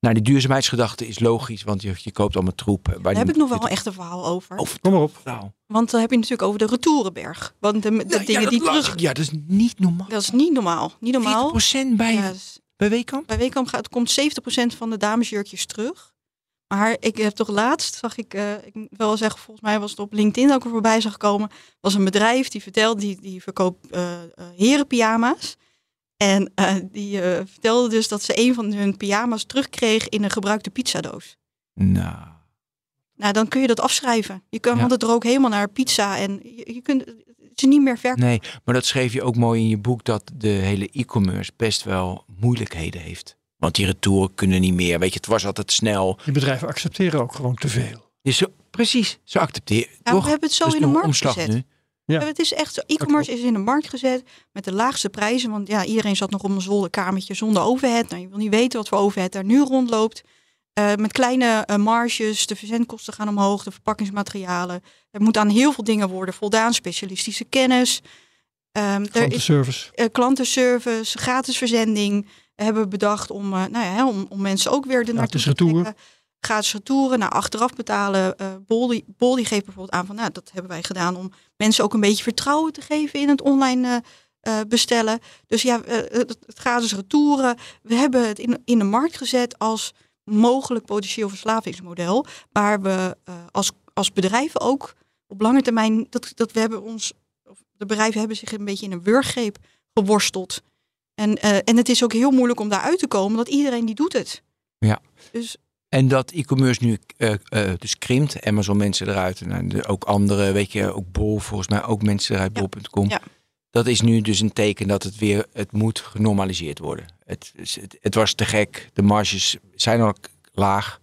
Nou, die duurzaamheidsgedachte is logisch. Want je, je koopt allemaal troep. Waar Daar die- heb ik nog wel een echte verhaal over. Oh, Kom maar op. nou. Want dan heb je natuurlijk over de retourenberg. Want de, de Nou, ja, dingen dat die terug... ik. Ja, dat is niet normaal. Dat is niet normaal. Niet normaal. 40% bij, Ja, bij Weekamp? bij Weekamp gaat, komt 70% van de damesjurkjes terug. Maar ik heb toch laatst, zag ik, eh, ik moet wel zeggen, volgens mij was het op LinkedIn ook er voorbij zag komen. was een bedrijf die vertelde, die, die verkoopt eh, herenpyjama's. En die vertelde dus dat ze een van hun pyjama's terugkreeg in een gebruikte pizzadoos. Nou. Nou, dan kun je dat afschrijven. Je kan, Ja. want het rook helemaal naar pizza en je, je kunt ze niet meer verkopen. Nee, maar dat schreef je ook mooi in je boek. Dat de hele e-commerce best wel moeilijkheden heeft. Want die retouren kunnen niet meer. Weet je, het was altijd snel. Die bedrijven accepteren ook gewoon te veel. Je zo, Precies, ze accepteren. Ja, toch? we hebben het zo in de markt omslag gezet. nu. Ja. Het is echt zo. E-commerce is in de markt gezet met de laagste prijzen. Want ja, iedereen zat nog op een zolderkamertje zonder overhead. Nou, je wil niet weten wat voor overhead daar nu rondloopt. Eh, met kleine eh, marges, de verzendkosten gaan omhoog, de verpakkingsmaterialen. Er moet aan heel veel dingen worden voldaan, specialistische kennis. Ehm, er is eh, klantenservice, gratis verzending hebben we bedacht om, nou ja, hè, om, om mensen ook weer de naartoe te trekken. Gratis retouren, nou achteraf betalen. Bol, die, Bol die geeft bijvoorbeeld aan van, nou dat hebben wij gedaan om mensen ook een beetje vertrouwen te geven in het online bestellen. Dus ja, het, het gratis retouren. We hebben het in, in de markt gezet als mogelijk potentieel verslavingsmodel. Waar we eh, als, als bedrijven ook op lange termijn, dat, dat we hebben ons, of de bedrijven hebben zich een beetje in een wurggreep geworsteld. En, eh, en het is ook heel moeilijk om daaruit te komen, dat iedereen die doet het. Ja. Dus En dat e-commerce nu eh, eh, dus krimpt. Amazon mensen eruit. En ook andere, weet je, ook Bol volgens mij. Ook mensen eruit, Ja. bol.com. Ja. Dat is nu dus een teken dat het weer, het moet genormaliseerd worden. Het, is- het, het was te gek. De marges zijn al laag.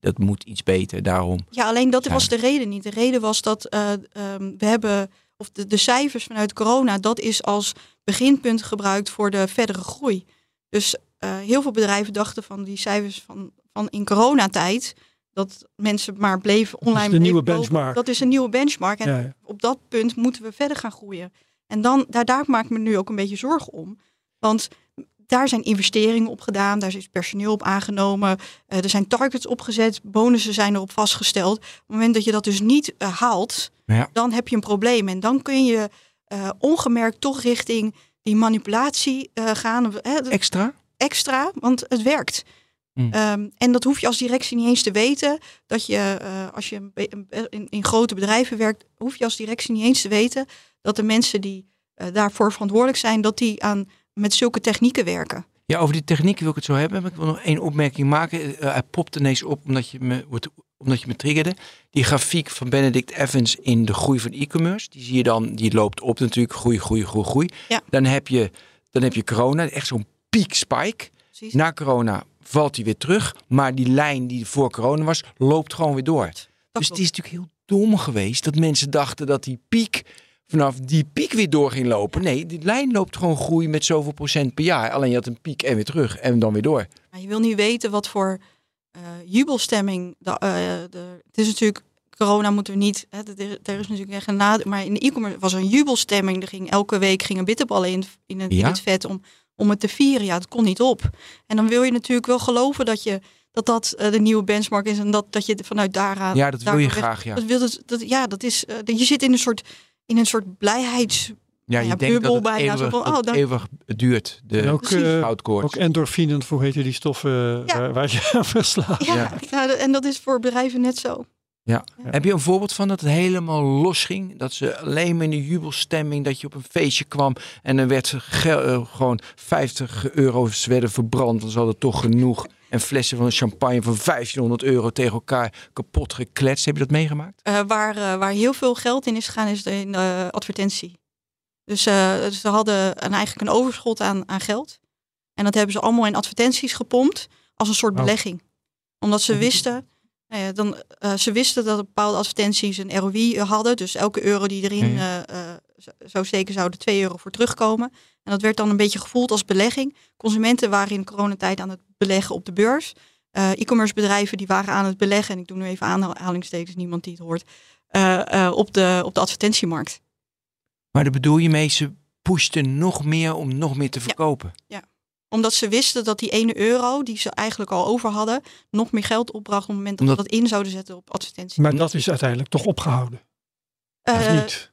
Dat moet iets beter, daarom. Ja, alleen dat was de reden niet. De reden was dat eh, ehm, we hebben, of de, de cijfers vanuit corona, dat is als beginpunt gebruikt voor de verdere groei. Dus eh, heel veel bedrijven dachten van die cijfers van, van in coronatijd, dat mensen maar bleven online. de bleven nieuwe kopen. benchmark. Dat is een nieuwe benchmark. En Ja, ja. op dat punt moeten we verder gaan groeien. En dan, daar, daar maak ik me nu ook een beetje zorgen om. Want daar zijn investeringen op gedaan, daar is personeel op aangenomen, eh, er zijn targets opgezet, bonussen zijn erop vastgesteld. Op het moment dat je dat dus niet eh, haalt, Ja. dan heb je een probleem. En dan kun je eh, ongemerkt toch richting die manipulatie gaan. Extra? extra, want het werkt. Hmm. Ehm, en dat hoef je als directie niet eens te weten. Dat je, als je in, in grote bedrijven werkt, hoef je als directie niet eens te weten dat de mensen die eh, daarvoor verantwoordelijk zijn, dat die aan met zulke technieken werken. Ja, over die techniek wil ik het zo hebben. Maar ik wil nog één opmerking maken. Eh, hij popt ineens op omdat je, me, wordt- omdat je me triggerde. Die grafiek van Benedict Evans in de groei van e-commerce. Die zie je dan, die loopt op natuurlijk. Groei, groei, groei, groei. Ja. Dan, heb je, dan heb je corona, echt zo'n peak spike. Precies. Na corona valt hij weer terug. Maar die lijn die voor corona was, loopt gewoon weer door. Dat dus klopt. het is natuurlijk heel dom geweest dat mensen dachten dat die piek vanaf die piek weer door ging lopen. Nee, die lijn loopt gewoon groei met zoveel procent per jaar. Alleen je had een piek en weer terug en dan weer door. Maar je wil niet weten wat voor eh, jubelstemming. De, eh, de, het is natuurlijk, corona moeten we niet. Hè, er, is natuurlijk echt een nadeel. Maar in de e-commerce was er een jubelstemming. Er ging elke week gingen bitterballen in, in, het, in Ja? het vet om, om het te vieren. Ja, dat kon niet op. En dan wil je natuurlijk wel geloven dat je, dat, dat eh, de nieuwe benchmark is. En dat, dat je vanuit daaraan. Ja, dat wil je graag, ja. Dat wil het, dat, ja, dat is. je zit in een soort, in een soort blijheids. Ja, je ja, denkt dat het bijna, zo eeuwig, van, oh, het dan- eeuwig duurt, de En ook, goudkoorts. ook endorfinen, hoe heet die stoffen eh, Ja. waar, waar je aan verslaat. Ja, Ja. nou, en dat is voor bedrijven net zo. Heb je een voorbeeld van dat het helemaal los ging? Dat ze alleen maar in de jubelstemming, dat je op een feestje kwam en er werd eh, gewoon 50 euro's werden verbrand, dan ze hadden toch genoeg. En flessen van champagne van 1500 euro tegen elkaar kapot gekletst. Heb je dat meegemaakt? Eh, waar, eh, waar heel veel geld in is gegaan, is in de advertentie. Dus eh, ze hadden een, eigenlijk een overschot aan, aan geld. En dat hebben ze allemaal in advertenties gepompt als een soort Oh. belegging. Omdat ze <laughs> wisten, nou ja, dan, eh, ze wisten dat bepaalde advertenties een ROI hadden. Dus elke euro die erin eh, eh, zou steken, zou er 2 euro voor terugkomen. En dat werd dan een beetje gevoeld als belegging. Consumenten waren in de coronatijd aan het beleggen op de beurs. Eh, E-commerce bedrijven die waren aan het beleggen, en ik doe nu even aanhalingstekens, niemand die het hoort, eh, eh, op, de, op de advertentiemarkt. Maar daar bedoel je mee, ze pushten nog meer om nog meer te verkopen. Omdat ze wisten dat die ene euro die ze eigenlijk al over hadden, nog meer geld opbracht op het moment dat Omdat- ze dat in zouden zetten op advertentie. Maar dat is uiteindelijk toch opgehouden. Of Eh, niet?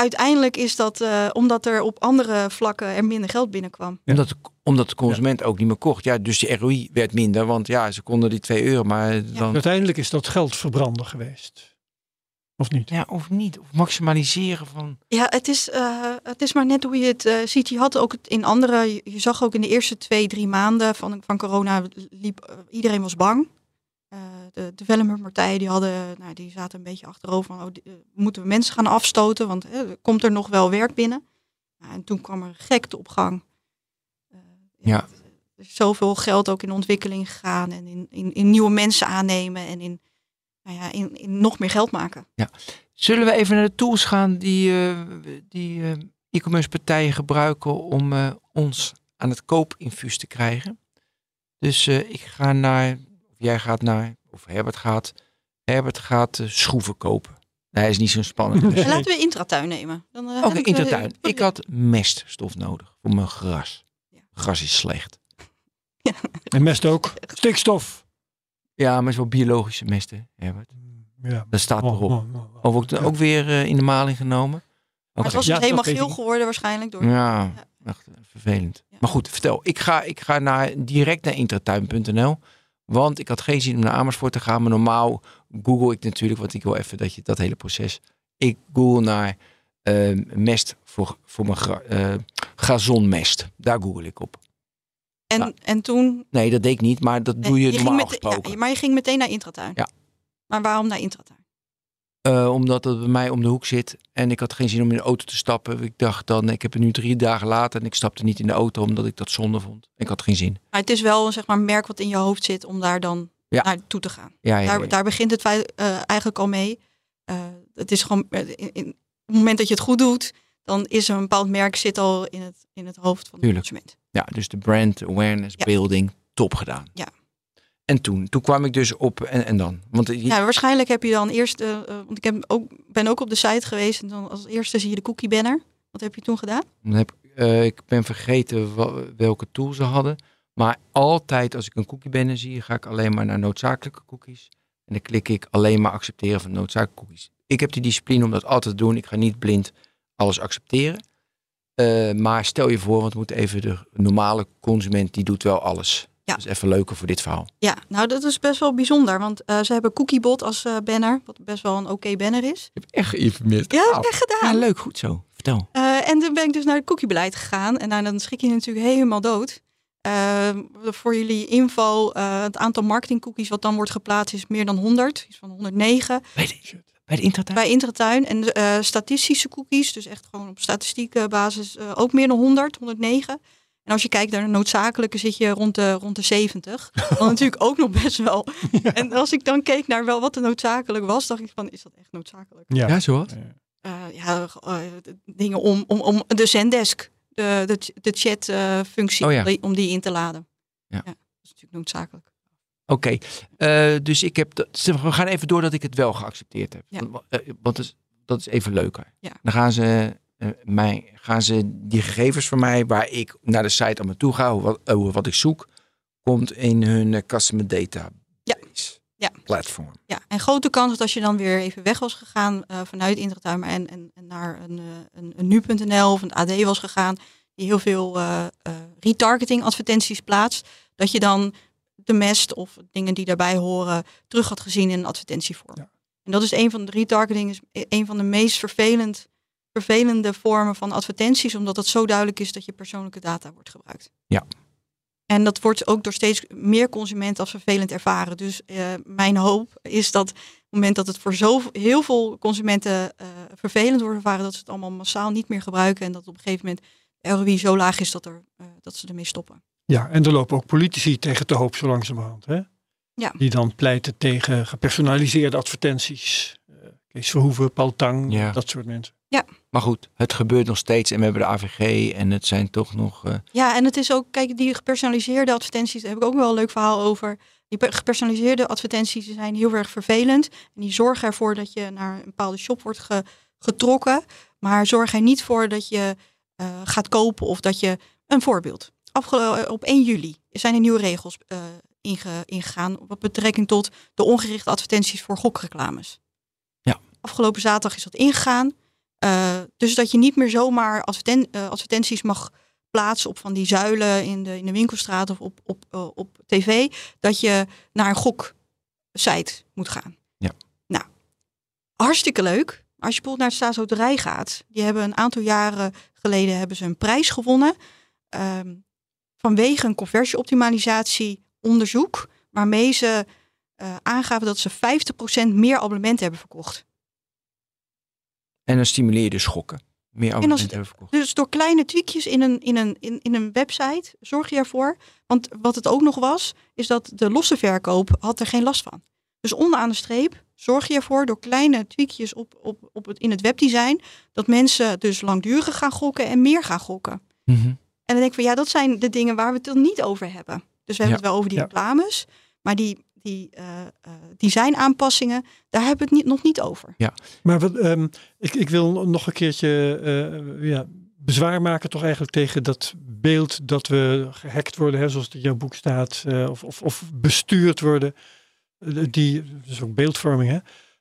Uiteindelijk is dat eh, omdat er op andere vlakken er minder geld binnenkwam. Ja. Omdat, de, omdat de consument ook niet meer kocht. Ja, dus de ROI werd minder, want ja, ze konden die 2 euro, maar dan... Uiteindelijk is dat geld verbranden geweest. Of niet? Ja, of niet. Of maximaliseren van... Ja, het is, eh, het is maar net hoe je het eh, ziet. Je had ook het in andere, je- je zag ook in de eerste twee, drie maanden van, van corona, liep, iedereen was bang. De developmentpartijen die hadden, nou, die zaten een beetje achterover van, oh, die- eh, moeten we mensen gaan afstoten, want er komt er nog wel werk binnen. Nou, en toen kwam er gekte op gang. Eh, Ja. Er is zoveel geld ook in ontwikkeling gegaan en in, in, in nieuwe mensen aannemen en in nou ja, in, in nog meer geld maken. Zullen we even naar de tools gaan die, eh, die e-commerce partijen gebruiken om ons aan het koopinfuus te krijgen? Dus ik ga naar, of jij gaat naar, of Herbert gaat. Herbert gaat eh, schroeven kopen. Nee, hij is niet zo spannend. Dus- <laughs> En laten we intratuin nemen. Dan, eh, Oké, heb ik, in de eh, tuin. Ik had meststof nodig voor mijn gras. Ja. Gras is slecht. En mest ook. <laughs> Stikstof. Ja, maar het is wel biologische mesten, Herbert. Ja. Dat staat Oh, erop. oh, oh, oh. Of ook, ook weer in de maling genomen. Maar het was Ja, dus helemaal geel geworden waarschijnlijk. Door, Ja, echt vervelend. Ja. Maar goed, vertel. Ik ga, ik ga naar, direct naar intratuin.nl. Want ik had geen zin om naar Amersfoort te gaan. Maar normaal google ik natuurlijk, want ik wil even dat je dat hele proces. Ik google naar eh, mest voor, voor mijn gra, eh, gazonmest. Daar google ik op. En, Ja. en toen... Nee, dat deed ik niet, maar dat doe je, normaal mete- gesproken. ja, maar je ging meteen naar intratuin. Ja. Maar waarom naar intratuin? Eh, omdat het bij mij om de hoek zit. En ik had geen zin om in de auto te stappen. Ik dacht dan, ik heb het nu drie dagen later. En ik stapte niet in de auto omdat ik dat zonde vond. Ik had geen zin. Maar het is wel zeg maar, een merk wat in je hoofd zit om daar dan Ja. naartoe te gaan. Ja, ja, Daar, daar begint het eh, eigenlijk al mee. Eh, het is gewoon, in, in, op het moment dat je het goed doet, dan is een bepaald merk zit al in het, in het hoofd van de Tuurlijk. consument. Ja, dus de brand awareness building, top gedaan. Ja. En toen, toen kwam ik dus op en, en dan. Want je- Ja, waarschijnlijk heb je dan eerst, eh, eh, want ik heb ook, ben ook op de site geweest en dan als eerste zie je de cookie banner. Wat heb je toen gedaan? dan heb, ik- eh, ik ben vergeten welke tool ze hadden. Maar altijd als ik een cookie banner zie, ga ik alleen maar naar noodzakelijke cookies. En dan klik ik alleen maar accepteren van noodzakelijke cookies. Ik heb die discipline om dat altijd te doen. Ik ga niet blind alles accepteren. Eh, maar stel je voor, want we moeten even de normale consument, die doet wel alles. Ja. Dat is even leuker voor dit verhaal. Ja, nou dat is best wel bijzonder, want eh, ze hebben Cookiebot als eh, banner, wat best wel een oké banner is. Je hebt echt geïnformeerd. Ja, heb ik echt gedaan. Ja, leuk, goed zo. Vertel. Eh, en toen ben ik dus naar het cookiebeleid gegaan. En nou, dan schrik je natuurlijk helemaal dood. Voor jullie info, eh, het aantal marketingcookies wat dan wordt geplaatst is meer dan 100. Iets van 109 Bij de, bij de intratuin? bij Intratuin. En eh, statistische cookies, dus echt gewoon op statistieke basis, eh, ook meer dan 100, 109. En als je kijkt naar de noodzakelijke zit je rond de, rond de 70. Dan <laughs> natuurlijk ook nog best wel. En als ik dan keek naar wel wat de noodzakelijk was, dacht ik van, is dat echt noodzakelijk? Ja. Ja, zo wat? eh, ja, eh, de dingen om, om, om de Zendesk, de, de, de chat-functie, Oh ja. om, die, in te laden. Ja. dat is natuurlijk noodzakelijk. Oké, eh, dus ik heb. dat- We gaan even door dat ik het wel geaccepteerd heb. Ja. Want, eh, Want dat is, dat is even leuker. Ja. Dan gaan ze, eh, mij, gaan ze die gegevens van mij, waar ik naar de site aan me toe ga, wat, over wat ik zoek, komt in hun eh, customer database Ja. platform. Ja, en grote kans dat als je dan weer even weg was gegaan eh, vanuit Intratuin en, en, en naar een, eh, een, een nu.nl of een AD was gegaan, die heel veel eh, eh, retargeting advertenties plaatst, dat je dan de mest of dingen die daarbij horen terug had gezien in een advertentievorm. Ja. En dat is een van de retargeting is een van de meest vervelend, vervelende vormen van advertenties, omdat het zo duidelijk is dat je persoonlijke data wordt gebruikt. Ja. En dat wordt ook door steeds meer consumenten als vervelend ervaren. Dus eh, mijn hoop is dat op het moment dat het voor zo heel veel consumenten eh, vervelend wordt ervaren, dat ze het allemaal massaal niet meer gebruiken en dat op een gegeven moment de ROI zo laag is dat, er, eh, dat ze ermee stoppen. Ja, en er lopen ook politici tegen te hoop zo langzamerhand. Hè? Ja. Die dan pleiten tegen gepersonaliseerde advertenties. Eh, Kees Verhoeven, Paul Tang, Ja. dat soort mensen. Maar goed, het gebeurt nog steeds en we hebben de AVG en het zijn toch nog. eh, Ja, en het is ook, kijk, die gepersonaliseerde advertenties, daar heb ik ook wel een leuk verhaal over. Die pe- gepersonaliseerde advertenties zijn heel erg vervelend. En die zorgen ervoor dat je naar een bepaalde shop wordt ge- getrokken. Maar zorgen er niet voor dat je eh, gaat kopen of dat je. Een voorbeeld. Afgelo- op 1 juli zijn er nieuwe regels eh, inge- ingegaan. Wat betrekking tot de ongerichte advertenties voor gokreclames. Ja. Afgelopen zaterdag is dat ingegaan. Eh, dus dat je niet meer zomaar adverten- eh, advertenties mag plaatsen op van die zuilen in de, in de winkelstraat of op, op, eh, op tv, dat je naar een goksite moet gaan. Ja. Nou, hartstikke leuk. Als je bijvoorbeeld naar het staatsloterij gaat, die hebben een aantal jaren geleden hebben ze een prijs gewonnen ehm, vanwege een conversieoptimalisatie onderzoek, waarmee ze aangaven dat ze 50% meer abonnementen hebben verkocht. En dan stimuleer je de schokken. Meer abonnementen hebben verkocht. Dus door kleine tweakjes in een, in, een, in, in een website zorg je ervoor. Want wat het ook nog was, is dat de losse verkoop had er geen last van. Dus onderaan de streep zorg je ervoor door kleine tweakjes op, op, op het, in het webdesign dat mensen dus langduriger gaan gokken en meer gaan gokken. Mhm. En dan denk ik van ja, dat zijn de dingen waar we het dan niet over hebben. Dus we hebben Ja. het wel over die Ja. reclames, maar die, die eh eh, designaanpassingen, daar hebben we het niet, nog niet over. Maar wat, ehm, ik, ik wil nog een keertje eh, ja, bezwaar maken toch eigenlijk tegen dat beeld dat we gehackt worden, hè, zoals het in jouw boek staat, eh, of, of, of bestuurd worden. Die, dat is ook beeldvorming, hè.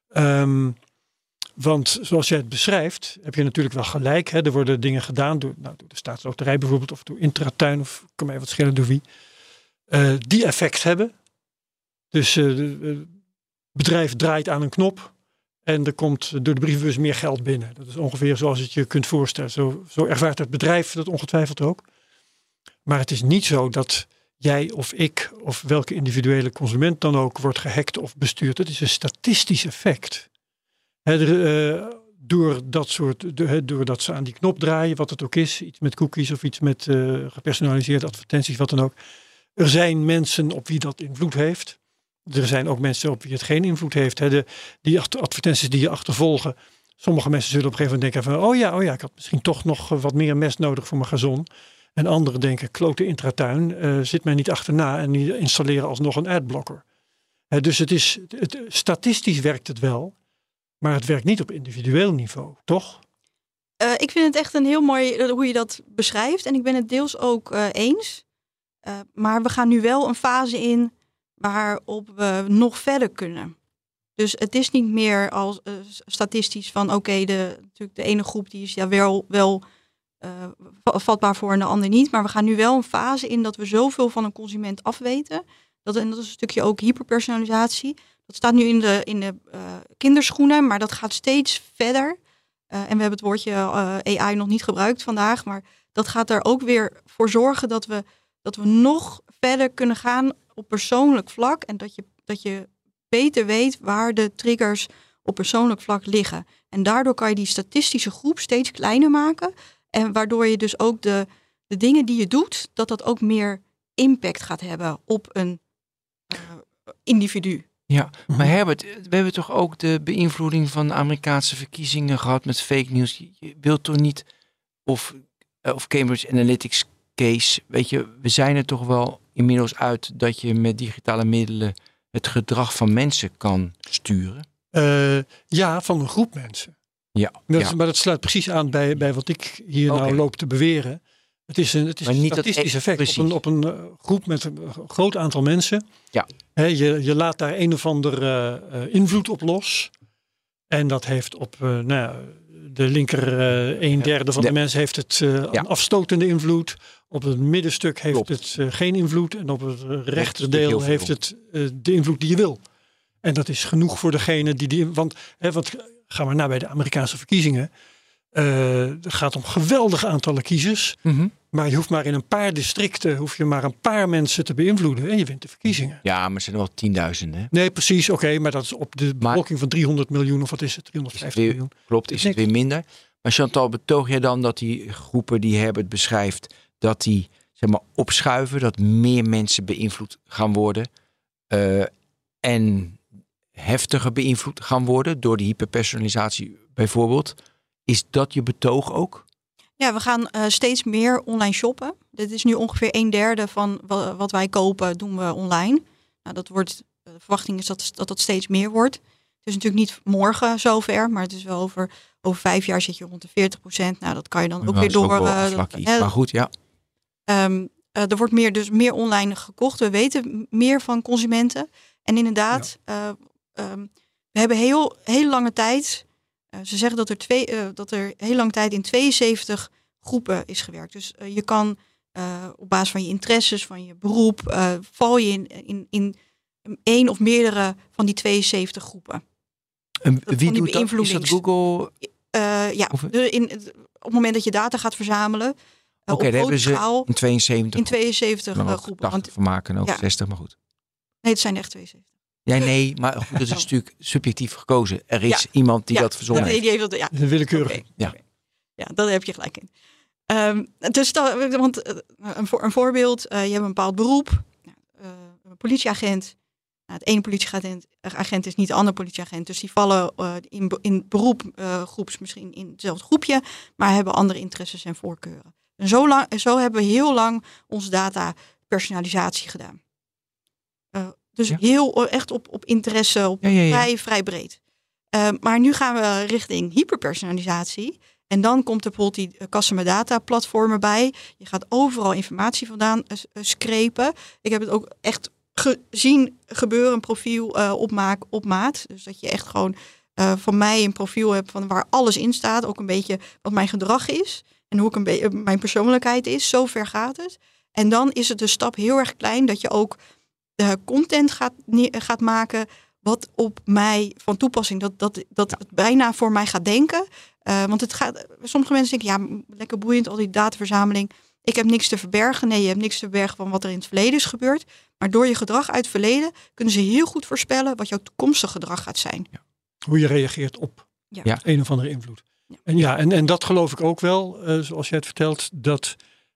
Ehm, want zoals jij het beschrijft, heb je natuurlijk wel gelijk. Hè? Er worden dingen gedaan door, nou, door de staatsloterij bijvoorbeeld, of door Intratuin, of kan mij wat schelen door wie. eh, die effect hebben. Dus eh, de- het bedrijf draait aan een knop en er komt door de brievenbus meer geld binnen. Dat is ongeveer zoals het je kunt voorstellen. Zo, zo ervaart het bedrijf dat ongetwijfeld ook. Maar het is niet zo dat jij of ik of welke individuele consument dan ook wordt gehackt of bestuurd. Het is een statistisch effect. Eh, door dat soort, hè, doordat ze aan die knop draaien, wat het ook is, iets met cookies of iets met eh, gepersonaliseerde advertenties, wat dan ook. Er zijn mensen op wie dat invloed heeft. Er zijn ook mensen op wie het geen invloed heeft. Hè. De, die advertenties die je achtervolgen. Sommige mensen zullen op een gegeven moment denken van, oh ja, oh ja, ik had misschien toch nog eh, wat meer mest nodig voor mijn gazon. En anderen denken, klote intratuin, eh, zit mij niet achterna en die installeren alsnog een adblocker. Hè, dus het is, het, statistisch werkt het wel, maar het werkt niet op individueel niveau, toch? Eh, ik vind het echt een heel mooi hoe je dat beschrijft. En ik ben het deels ook eens. Maar we gaan nu wel een fase in waarop we nog verder kunnen. Dus het is niet meer als eh, statistisch van oké, de, natuurlijk de ene groep die is ja wel, wel eh, va- vatbaar voor en de ander niet. Maar we gaan nu wel een fase in dat we zoveel van een consument afweten. Dat, en dat is een stukje ook hyperpersonalisatie. Dat staat nu in de, in de eh, kinderschoenen, maar dat gaat steeds verder. En we hebben het woordje AI nog niet gebruikt vandaag, maar dat gaat er ook weer voor zorgen dat we, dat we nog verder kunnen gaan op persoonlijk vlak. En dat je, dat je beter weet waar de triggers op persoonlijk vlak liggen. En daardoor kan je die statistische groep steeds kleiner maken. En waardoor je dus ook de, de dingen die je doet, dat dat ook meer impact gaat hebben op een eh, individu. Ja, maar Herbert, we hebben toch ook de beïnvloeding van de Amerikaanse verkiezingen gehad met fake news. Je- Je wilt toch niet, of, eh, of Cambridge Analytics case, weet je, we zijn er toch wel inmiddels uit dat je met digitale middelen het gedrag van mensen kan sturen. Eh, ja, van een groep mensen. Ja, Dat, ja. Maar dat sluit precies aan bij, bij wat ik hier nou loop te beweren. Het is een, het is een statistisch e- effect precies. op een, op een eh, groep met een groot aantal mensen. Ja. Je, je laat daar een of ander eh, eh, invloed op los. En dat heeft op eh, nou ja, de linker eh een derde van de Ja. mensen heeft het eh, Ja. afstotende invloed. Op het middenstuk heeft Klopt. het eh, geen invloed. En op het rechterdeel heeft het de invloed die je wil. En dat is genoeg voor degene die die. Want, hè, want gaan we naar bij de Amerikaanse verkiezingen. Het gaat om geweldige aantallen kiezers. Mhm. Maar je hoeft maar in een paar districten, hoef je maar een paar mensen te beïnvloeden en je wint de verkiezingen. Ja, maar er zijn er wel tienduizenden. hè? Nee, precies, oké, maar dat is op de bevolking van 300 miljoen of wat is het, 350 weer- miljoen. Klopt, is het weer minder. Maar Chantal, betoog jij dan dat die groepen die Herbert beschrijft, dat die zeg maar, opschuiven, dat meer mensen beïnvloed gaan worden eh, en heftiger beïnvloed gaan worden door die hyperpersonalisatie bijvoorbeeld? Is dat je betoog ook? Ja, we gaan eh, steeds meer online shoppen. Dit is nu ongeveer een derde van wa- wat wij kopen, doen we online. Nou, dat wordt, de verwachting is dat, dat dat steeds meer wordt. Het is natuurlijk niet morgen zover, maar het is wel over, over vijf jaar zit je rond de 40 procent. Nou, dat kan je dan ook weer ook door. wel eh, maar goed, ja. Ehm, eh, er wordt meer, dus meer online gekocht. We weten meer van consumenten. En inderdaad, eh, ehm, we hebben heel, heel lange tijd. Eh, ze zeggen dat er, twee, eh, dat er heel lange tijd in 72 groepen is gewerkt. Dus eh, je kan op basis van je interesses, van je beroep, val je in, in, in één of meerdere van die 72 groepen. En wie doet dat? Is dat Google? Ja, Of- in, op het moment dat je data gaat verzamelen, Oké, daar hebben ze in 72 in 72 dan eh, ook groepen. 80 Want van maken en ook ja. 60, maar goed. Nee, het zijn echt 72. Ja, nee, maar goed, dat is natuurlijk subjectief gekozen. Er is Ja. iemand die Ja, dat verzonnen heeft. die heeft dat, ja. Een willekeurige. Oké, Ja. Ja, daar heb je gelijk in. Ehm, dus dat, want eh, een, voor, een voorbeeld, eh, je hebt een bepaald beroep, Nou, eh, een politieagent, Nou, het ene politieagent agent is niet de andere politieagent. Dus die vallen uh, in, in beroep uh, groeps misschien in hetzelfde groepje, maar hebben andere interesses en voorkeuren. En zo, lang, zo hebben we heel lang onze data personalisatie gedaan. Dus Ja. heel echt op, op interesse, op Ja, ja, ja. Vrij, vrij breed. Uh, maar nu gaan we richting hyperpersonalisatie. En dan komt er bijvoorbeeld die eh, customer data platformen bij. Je gaat overal informatie vandaan screpen. Ik heb het ook echt gezien gebeuren, een profiel uh, op, maak, op maat. Dus dat je echt gewoon uh, van mij een profiel hebt van waar alles in staat. Ook een beetje wat mijn gedrag is. En hoe ik een beetje mijn persoonlijkheid is. Zo ver gaat het. En dan is het de stap heel erg klein dat je ook content gaat, gaat maken wat op mij van toepassing, dat, dat, dat het bijna voor mij gaat denken. Uh, want het gaat, sommige mensen denken, ja, lekker boeiend, al die dataverzameling. Ik heb niks te verbergen. Nee, je hebt niks te verbergen van wat er in het verleden is gebeurd. Maar door je gedrag uit het verleden kunnen ze heel goed voorspellen wat jouw toekomstige gedrag gaat zijn. Ja. Hoe je reageert op ja. ja. een of andere invloed. Ja. En ja, en, en dat geloof ik ook wel, uh, zoals jij het vertelt, dat,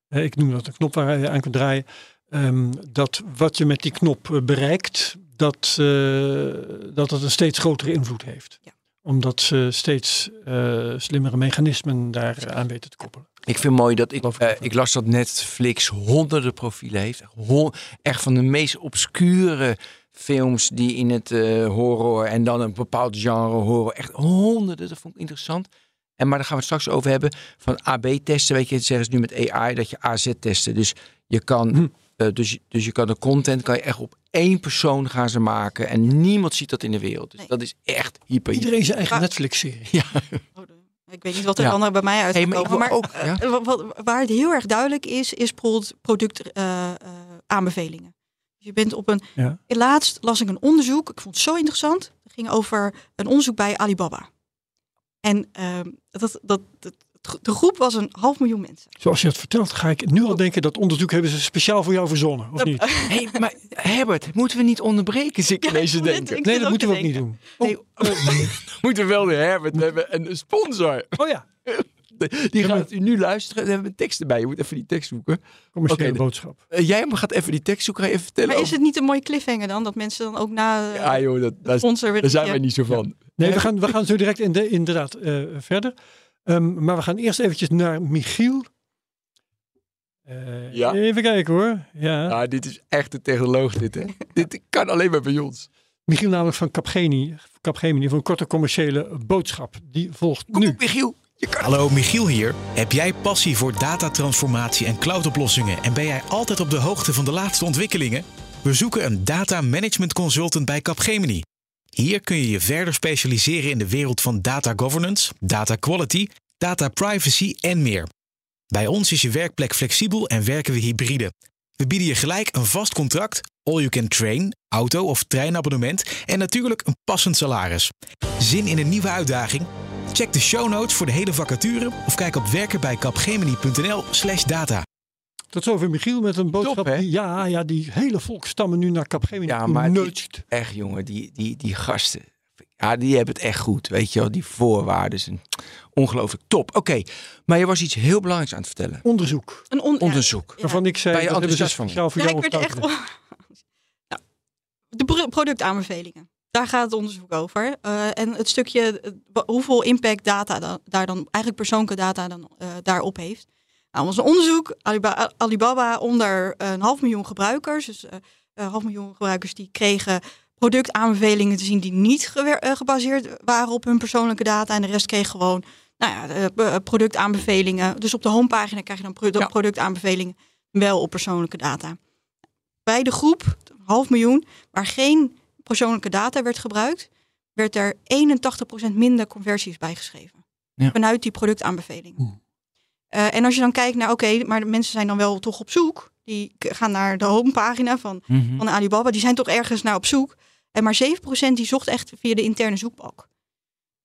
uh, ik noem dat een knop waar je aan kunt draaien, um, dat wat je met die knop uh, bereikt, dat, uh, dat het een steeds grotere invloed heeft. Ja. Omdat ze steeds uh, slimmere mechanismen daar aan weten te koppelen. Ik vind mooi dat ik, uh, ik las dat Netflix honderden profielen heeft. Hon, echt van de meest obscure films die in het uh, horror en dan een bepaald genre horror. Echt honderden, dat vond ik interessant. En maar daar gaan we het straks over hebben. Van AB-testen, weet je, zeggen ze nu met AI, dat je AZ-testen. Dus je kan... Hm. Uh, dus, dus je kan de content kan je echt op één persoon gaan ze maken en niemand ziet dat in de wereld. Dus Nee. dat is echt hyper. Iedereen zijn eigen Netflix-serie. Ja, Oh, Ik weet niet wat er Ja. dan bij mij uit Hey, maar ook- ja. eh, wat, waar het heel erg duidelijk is, is bijvoorbeeld productaanbevelingen. dus je bent op een. Ja. Laatst las ik een onderzoek. Ik vond het zo interessant. Het ging over een onderzoek bij Alibaba. En ehm, dat, dat, dat, de groep was een half miljoen mensen. Zoals je het vertelt, ga ik nu al denken dat onderzoek hebben ze speciaal voor jou verzonnen. Of niet? <laughs> hey, maar Herbert, moeten we niet onderbreken? Zit ik ineens denken. ik Nee, dat moeten we ook niet doen. Nee, <laughs> <laughs> Moeten we wel de Herbert hebben en een sponsor. Oh ja, Die gaat u nu luisteren. Hebben we een tekst erbij. Je moet even die tekst zoeken. commerciële Oké, boodschap. Uh, jij gaat even die tekst zoeken. Ga je even vertellen. maar is het niet een mooie cliffhanger dan? Dat mensen dan ook na eh, Ja joh, dat, sponsor weer daar zijn ja. wij niet zo van. Nee, we gaan, we gaan zo direct in de, inderdaad eh, verder. Ehm, maar we gaan eerst eventjes naar Michiel. Eh, Ja. Even kijken hoor. Ja. Ja, dit is echt een technoloog dit hè. <laughs> dit kan alleen maar bij ons. Michiel namelijk van Capgemini, Capgemini voor een korte commerciële boodschap. Die volgt Kom nu. op Michiel. Kan Hallo, Michiel hier. Heb jij passie voor datatransformatie en cloudoplossingen en ben jij altijd op de hoogte van de laatste ontwikkelingen? We zoeken een data management consultant bij Capgemini. Hier kun je je verder specialiseren in de wereld van data governance, data quality, data privacy en meer. Bij ons is je werkplek flexibel en werken we hybride. We bieden je gelijk een vast contract, all you can train, auto- of treinabonnement en natuurlijk een passend salaris. Zin in een nieuwe uitdaging? Check de show notes voor de hele vacature of kijk op werkenbijkapgemini.nl slash data. Tot zover Michiel met een boodschap. die, ja, ja, die hele volkstammen nu naar Capgemini Ja, maar die- echt jongen, die, die, die gasten. Ja, die hebben het echt goed. Weet je wel, die voorwaarden. zijn Ongelooflijk top. Oké, maar je was iets heel belangrijks aan het vertellen. Onderzoek. Een on- Onderzoek. ja. Waarvan ik zei, Ben je dat hebben ze enthousiast van? speciaal voor Ja, jou ik werd echt. <laughs> Nou, de pro- productaanbevelingen. Daar gaat het onderzoek over. Eh, en het stukje eh, hoeveel impact data dan, daar dan eigenlijk persoonlijke data dan eh, daarop heeft. Nou, een onderzoek. Aliba- Alibaba onder een half miljoen gebruikers. Dus eh, een half miljoen gebruikers die kregen productaanbevelingen te zien die niet eh, gebaseerd waren op hun persoonlijke data. En de rest kreeg gewoon nou ja, eh, productaanbevelingen. Dus op de homepagina krijg je dan Ja. productaanbevelingen wel op persoonlijke data. Bij de groep, half miljoen, waar geen persoonlijke data werd gebruikt, werd er 81% minder conversies bijgeschreven. Ja. Vanuit die productaanbevelingen. Eh, en als je dan kijkt naar, oké, maar de mensen zijn dan wel toch op zoek. Die gaan naar de homepagina van, Mhm. van Alibaba. Die zijn toch ergens naar op zoek. En maar 7% die zocht echt via de interne zoekbalk.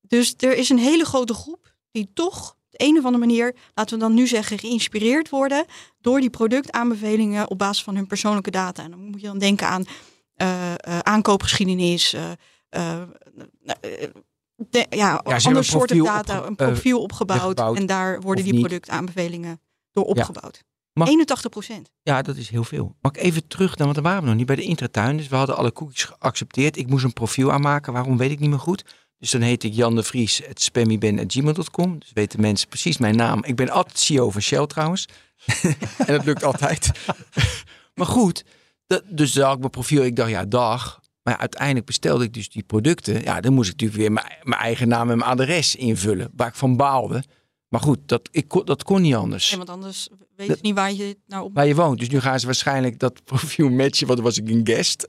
Dus er is een hele grote groep die toch op de een of andere manier, laten we dan nu zeggen, geïnspireerd worden door die productaanbevelingen op basis van hun persoonlijke data. En dan moet je dan denken aan eh, eh, aankoopgeschiedenis, eh, de- ja, een soorten data, een eh, profiel opgebouwd. gebouwd, en daar worden die niet. productaanbevelingen door opgebouwd. Mag- 81 procent. Ja, dat is heel veel. Mag ik even terug dan, want dan waren we nog niet bij de intratuin. Dus we hadden alle cookies geaccepteerd. Ik moest een profiel aanmaken. Waarom weet ik niet meer goed. Dus dan heet ik Jan de Vries, het spammyben.gmail.com. Dus weten mensen precies mijn naam. Ik ben altijd CEO van Shell trouwens. <laughs> en dat lukt altijd. <laughs> maar goed, dat, dus daar had ik mijn profiel. Ik dacht, ja, dag. Maar uiteindelijk bestelde ik dus die producten. Ja, dan moest ik natuurlijk weer mijn, mijn eigen naam en mijn adres invullen. Waar ik van baalde. Maar goed, dat, ik, kon- dat kon niet anders. Ja, want anders weet je niet waar je nou op... Waar je woont. Dus nu gaan ze waarschijnlijk dat <laughs> profiel matchen. Want dan was ik een guest.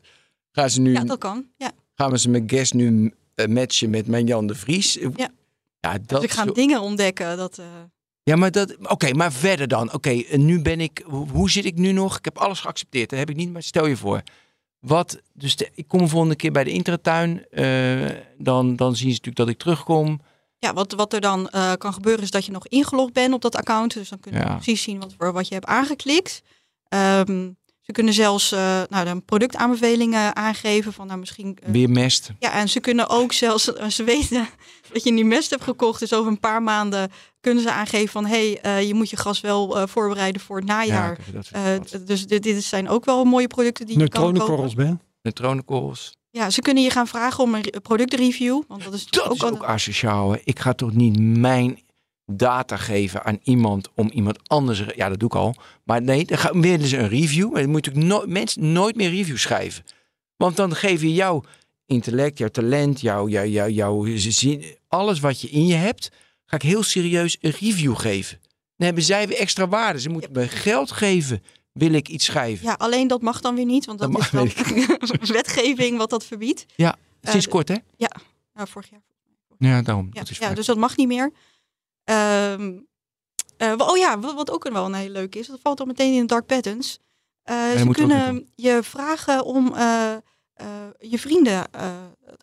Gaan ze nu, Ja, dat kan. Ja. gaan we ze mijn guest nu eh, matchen met mijn Jan de Vries? Ja. Ja, dat Dus ik ga dingen ontdekken. Dat, eh, ja, maar dat. Oké, maar verder dan. Oké, nu ben ik. Hoe, hoe zit ik nu nog? Ik heb alles geaccepteerd. Dat heb ik niet. Maar stel je voor. Wat, dus de- ik kom de volgende keer bij de intratuin. eh, dan, dan zien ze natuurlijk dat ik terugkom. ja, wat, wat er dan eh, kan gebeuren is dat je nog ingelogd bent op dat account. Dus dan kunnen Ja. we precies zien wat, voor wat je hebt aangeklikt. Ehm, ze kunnen zelfs eh, nou, dan productaanbevelingen aangeven. Van, nou, misschien, Weer mest. Ja, en ze kunnen ook zelfs, ze weten dat je die mest hebt gekocht, dus over een paar maanden kunnen ze aangeven van hé, hey, eh, je moet je gas wel eh, voorbereiden voor het najaar. Eh, dus dit, dit zijn ook wel mooie producten die je kan kopen. Neutronenkorrels, Ben. Neutronenkorrels. Ja, ze kunnen je gaan vragen om een re- productreview, want dat is Dat ook, is ook asociaal. hè. Ik ga toch niet mijn data geven aan iemand om iemand anders... Ja, dat doe ik al. Maar nee, dan gaan- willen ze een review. Maar dan moet ik no mensen nooit meer reviews schrijven. Want dan geef je jouw intellect, jouw talent, jouw, jouw, jouw, jouw zin, alles wat je in je hebt, ga ik heel serieus een review geven. Dan hebben zij weer extra waarde. Ze moeten me geld geven, wil ik iets schrijven. Ja, alleen dat mag dan weer niet, want dat, Dat is wel <laughs> wetgeving wat dat verbiedt. Sinds eh, kort, hè? Nou, vorig jaar. Ja, daarom. Ja, dat is ja, dus dat mag niet meer. Ehm, eh, oh ja, wat, wat ook wel een hele leuke is, dat valt al meteen in de dark patterns. Eh, ze kunnen je vragen om je vrienden eh,